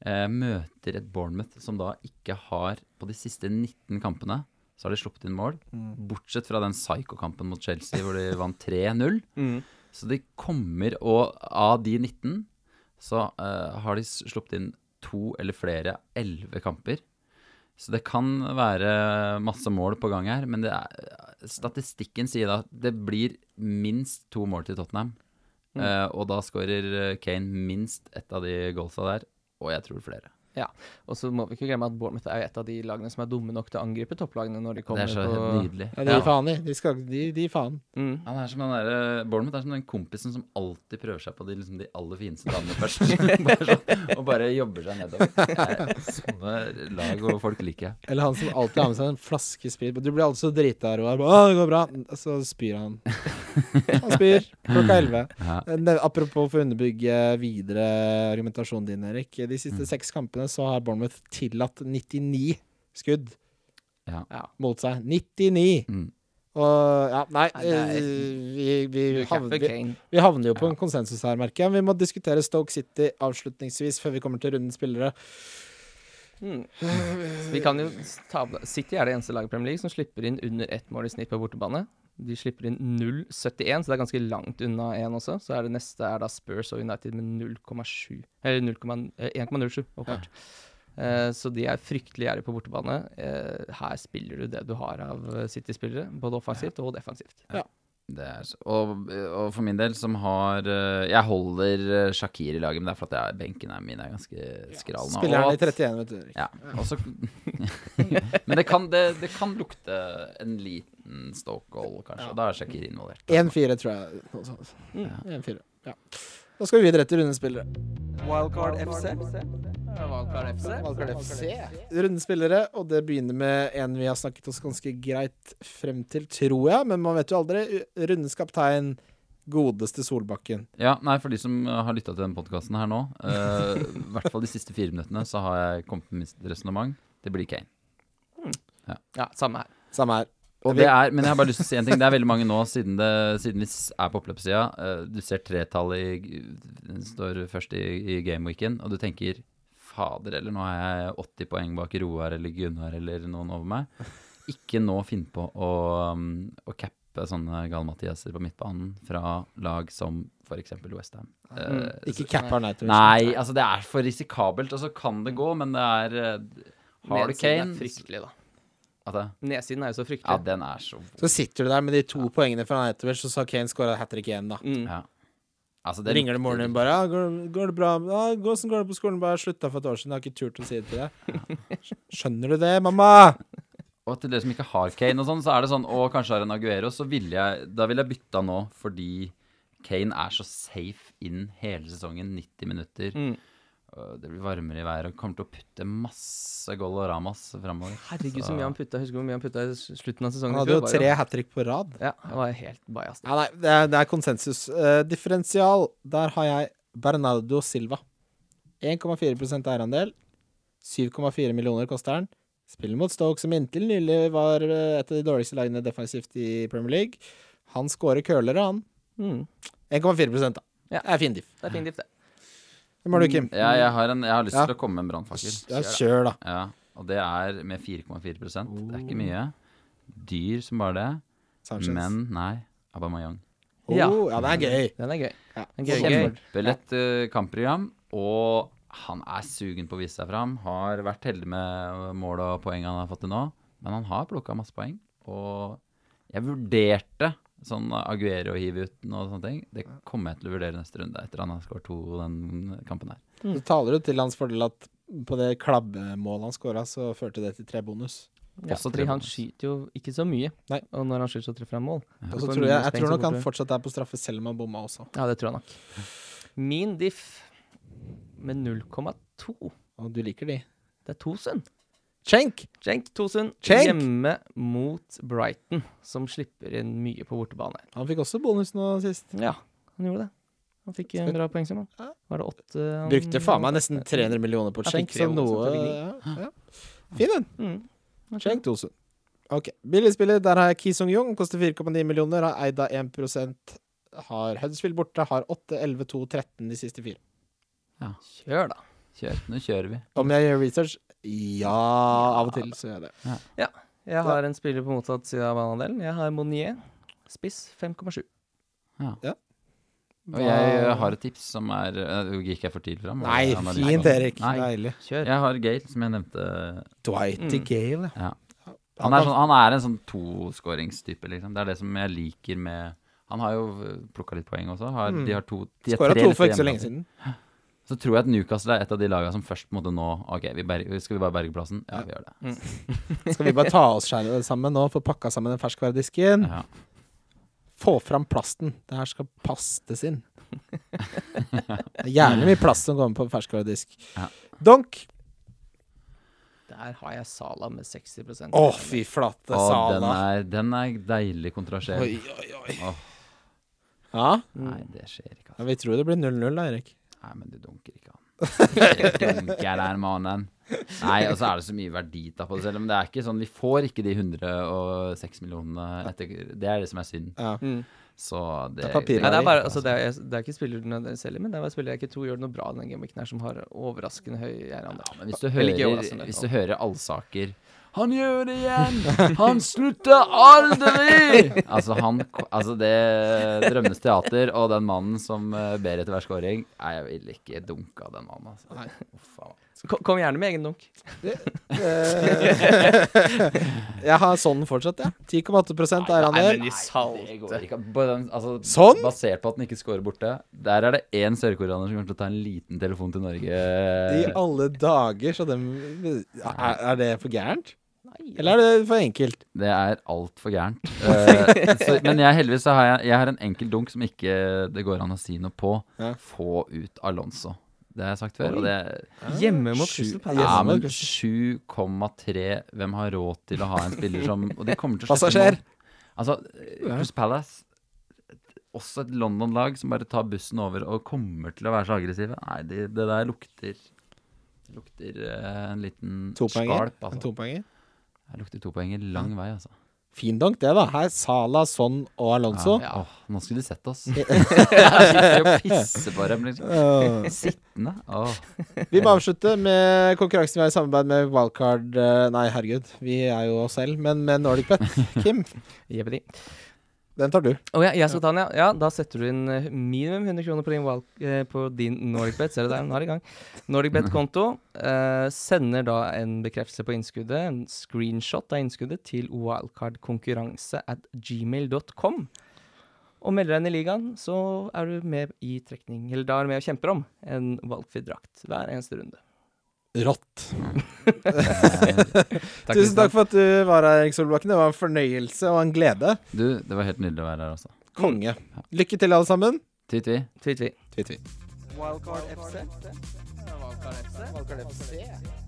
C: Eh, møter et Bournemouth som da ikke har På de siste 19 kampene så har de sluppet inn mål.
A: Mm.
C: Bortsett fra den psycho-kampen mot Chelsea hvor de vant 3-0.
B: Mm.
C: Så de kommer, og av de 19 så eh, har de sluppet inn to eller flere 11 kamper. Så det kan være masse mål på gang her, men det er, statistikken sier da at det blir minst to mål til Tottenham. Eh, og da skårer Kane minst ett av de goalsa der, og jeg tror flere.
B: Og så må vi ikke glemme at Bournemouth er et av de lagene som er dumme nok til å angripe topplagene når de kommer Det
C: er så
B: på
C: nydelig.
A: Ja, de gir faen i. De skal De, de faen.
B: Mm.
C: Han er som den der, Bournemouth er som den kompisen som alltid prøver seg på de, liksom, de aller fineste damene først. bare sånn, og bare jobber seg nedover. Sånne lag og folk liker jeg.
A: Eller han som alltid har med seg en flaske sprit. Du blir alltid så drita, Roar. Å, det går bra. Så spyr han. Han spyr klokka elleve.
C: Ja.
A: Apropos for å underbygge videre argumentasjonen din, Erik. De
C: Mm.
A: siste seks kampene så har Bournemouth tillatt 99 skudd
C: Ja.
B: Ja.
A: mot seg. 99!
C: Mm.
A: Og ja, nei, eh, vi, vi, havner, vi, vi havner jo på en konsensus her, merker jeg. Vi må diskutere Stoke City avslutningsvis før vi kommer til rundens spillere.
B: Mm. Vi kan jo ta City er det eneste laget i Premier League som slipper inn under ett mål i snitt på bortebane. De slipper inn 0,71, så det er ganske langt unna 1 også. Så er det neste er da Spurs og United med 0,7 Eller 0,- eh, 1,07, åpenbart. Eh, så de er fryktelig gjerrige på bortebane. Eh, her spiller du det du har av eh, City-spillere, både offensivt og defensivt.
C: Det er, så- og, og for min del, som har eh, Jeg holder Shakir i laget, men det er for at jeg, benken er min er ganske skral nå.
A: Spiller han i 31, vet du.
C: Ja, Også, Men det kan, det, det kan lukte en liten Stoke-goal, kanskje.
A: Ja.
C: Da er Shakir involvert.
A: 1-4, tror jeg. Noe sånt.
B: Mm.
A: 1-4, ja. Da skal vi videre til rundespillere.
D: Wildcard FC.
B: Wildcard FC.
A: Wildcard FC. Rundespillere, og det begynner med en vi har snakket oss ganske greit frem til, tror jeg. Men man vet jo aldri. Rundens kaptein, godeste Solbakken.
C: Ja, nei, for de som har lytta til denne podkasten her nå, eh, i hvert fall de siste fire minuttene, så har jeg kommet med mitt resonnement. Det blir Kane.
B: Ja, samme her.
A: Samme her.
C: Og det er, men jeg har bare lyst til å si en ting. Det er veldig mange nå, siden, det, siden vi er på oppløpssida. Uh, du ser tretallet i står først i, i gameweeken, og du tenker Fader, eller nå er jeg 80 poeng bak Roar eller Gunnar eller noen over meg. Ikke nå finn på å, um, å cappe sånne Gal-Mathiaser på midtbanen fra lag som f.eks. Westham. Uh,
A: Ikke capper nei til
C: Nei, altså det er for risikabelt, og så kan det gå, men det er uh, Har du Kane?
B: Det er fryktelig, da.
C: Det,
B: Nedsiden er jo så fryktelig.
C: Ja, den er så
A: Så sitter du der med de to poengene fra og så sa Kane skåra hat trick igjen, da.
B: Mm.
C: Ja. Altså,
A: Det ringer det morgenen din bare ja, går, 'Går det bra?' Ja, 'Åssen går det på skolen?' Bare slutta for et år siden. Jeg har ikke turt å si det til deg. Skjønner du det, mamma?
C: Og til dere som ikke har Kane og sånn, så er det sånn Og kanskje har en Aguero, så ville jeg Da ville jeg bytta nå fordi Kane er så safe inn hele sesongen. 90 minutter.
B: Mm.
C: Og Det blir varmere i været og kommer til å putte masse goll og ramas framover.
B: Herregud, så mye han putta. Husker du hvor mye han putta i slutten av sesongen?
A: Han hadde jo tre hat trick på rad.
B: Ja, det var helt bajas.
A: Ja, nei, det er, det er konsensus. Uh, differensial, der har jeg Bernardo Silva. 1,4% eierandel. 7,4 millioner koster han. Spiller mot Stoke, som inntil nylig var eh, et av de dårligste lagene defensivt i Premier League. Han scorer curlere, han.
B: Mm.
A: 1,4 da.
B: Ja.
A: Det er fin diff.
B: Det er fint, det.
A: Hvem har du, Kim?
C: Ja, jeg har, en, jeg har lyst
A: Ja.
C: til å komme med en brannfakkel.
A: Ja, kjør, da.
C: Ja, og det er med 4,4 oh. Det er ikke mye. Dyr som bare det.
A: Sanchez.
C: Men nei. Abamayang.
A: oh,
B: Ja.
A: ja. det er gøy.
B: Den er gøy.
A: Ja.
C: Kjempelett uh, kampprogram, og han er sugen på å vise seg fram. Har vært heldig med mål og poeng han har fått til nå, men han har plukka masse poeng. Og jeg vurderte sånn Aguero hive ut og sånne ting. Det kommer jeg til å vurdere neste runde, etter han har skåret to den kampen her.
A: Så taler det til hans fordel at på det klabbemålet han skåra, så førte det til tre bonus.
B: Ja,
C: Også
B: fordi
C: tre
B: han
C: bonus.
B: skyter jo ikke så mye.
A: Nei.
B: Og når han skyter, så treffer han mål.
A: Og
B: Så
A: så tror jeg, jeg tror nok han fortsatt er på straffe selv om han bomma også.
B: Ja, det tror jeg nok. Min diff med 0,2.
A: Og du liker de.
B: Det er Tosund.
A: Schenk!
B: Cenk Tosund
A: Cenk!
B: hjemme mot Brighton, som slipper inn mye på bortebane.
A: Han fikk også bonus nå sist.
B: Ja, han gjorde det. Han fikk en bra poengsum, Var det åtte han-
A: Brukte faen meg nesten 300 millioner på
B: tre
A: så noe ja, ja. Fin den.
B: Mm.
A: Schenk Tosund. Ok. Billigspiller, der har jeg Ki Sung-Jung. Koster 4,9 millioner. Har eid av 1% Har Huddersfield borte. Har 8, 11, 2, 13 de siste fire.
B: Kjør, da.
C: Kjør. Nå kjører vi.
A: Om jeg gjør research? Ja, av og til så gjør jeg det.
B: Ja Jeg har en spiller på motsatt side av banehalvdelen. Jeg har Monier. Spiss 5,7.
C: Ja Og jeg har et tips som er uh, Gikk jeg for tidlig fram?
A: Nei, fint. Erik.
C: Nei.
A: Deilig.
B: Kjør.
C: Jeg har Gale, som jeg nevnte.
A: Dwighty
B: Mm.
A: Gale.
C: Ja. Han er, sånn, han er en sånn toskåringstype, liksom. Det er det som jeg liker med Han har jo plukka litt poeng også. Har,
A: Mm.
C: De har to de
A: Skåra to for ikke så lenge siden.
C: Så tror jeg at Newcastle er et av de lagene som først måtte nå Ok, vi berg, skal vi bare berge plassen? Ja, vi gjør det.
A: Skal vi bare ta oss sammen nå, få pakka sammen den ferskværdisken?
C: Ja.
A: Få fram plasten. Det her skal pastes inn. Det er gjerne mye plast som kommer på ferskvaredisk.
C: Ja.
A: Donk.
B: Der har jeg Sala med 60
A: Å, fy flate,
C: Sala. den er, den er deilig kontrasjert.
A: Oi, oi, oi.
C: Åh.
A: Ja?
C: Nei, det skjer ikke,
A: ja,
C: altså.
A: vi tror det blir 0-0 da, Erik.
C: Nei, men du dunker ikke han. dunker der, mannen. Nei, og så er det så mye verdi da på det selv. Men det er ikke sånn, vi får ikke de 106 millionene etter Det er det som er synd.
A: Ja.
B: Mm.
C: Så det,
A: Det er papir.
B: Nei, det er bare, altså, det, er, det er ikke spillerne jeg selger, men det er bare spillere jeg ikke tror gjør det noe bra denne gameweeken her, som har overraskende høy eierandel.
C: Ja, men hvis du hører, hvis du hører Allsaker Han gjør det igjen! Han slutter aldri! altså, han Altså, det Drømmes teater og den mannen som uh, ber etter hver scoring Nei, jeg vil ikke dunke av den mannen, altså.
A: Nei.
C: Uff, faen.
B: Kom, kom gjerne med egen dunk.
A: Jeg har sånn fortsatt, jeg. 10,8% eierandel.
B: Nei,
C: Det ikke. Den, altså,
A: Sånn?
C: Basert på at den ikke scorer borte. Der er det én sørkoreaner som kommer til å ta en liten telefon til Norge.
A: I alle dager, så dem Er, er det for gærent? Eller er det for enkelt?
C: Det er altfor gærent. Uh, så, men jeg, heldigvis så har jeg, jeg har en enkel dunk som ikke det går an å si noe på.
A: Ja.
C: Få ut Alonso. Det har jeg sagt før. Og det
B: Hjemme mot Crystal Palace.
C: Ja, men 7,3 Hvem har råd til å ha en spiller som Og de kommer til å
A: Passasjer.
C: Altså, Crystal Palace også et London-lag som bare tar bussen over og kommer til å være så aggressive. Nei, det, det der lukter lukter eh, en liten
A: skalp.
C: skalp.
A: En
C: Altså.
A: topoenger?
C: Det lukter topoenger lang vei, altså.
A: Fin donk, det, da. Her Sala, Son og Alonso.
C: Ja. Åh, nå skulle du sett oss. Jeg sitter og pisser på dem. Liksom. Sittende. Åh.
A: Vi må avslutte med konkurransen vi har i samarbeid med Wildcard eh, Nei, herregud, vi er jo oss selv, men med Nordic Bet. Kim,
B: Jeppedi.
A: Den tar du.
B: Oh, ja, jeg skal ta den, ja. ja. Da setter du inn eh, minimum 100 kroner på din, valg, eh, på din NordicBet. Ser du der, nå er det i gang. NordicBet-konto. Eh, sender da en bekreftelse på innskuddet, en screenshot av innskuddet, til wildcardkonkurranse at gmail.com. Og melder deg inn i ligaen, så er du med i trekning, eller da er du med og kjemper om en valgfri drakt hver eneste runde.
A: Rått.
B: Takk,
A: Tusen takk for at du var her, Erik Solbakken. Det var en fornøyelse og en glede.
C: Du, det var helt nydelig å være her, også.
A: Konge. Lykke til, alle sammen.
C: Tvi-tvi.
B: Tvi-tvi.
A: Wildcard FC.
D: Wildcard FC.
A: Wildcard FC.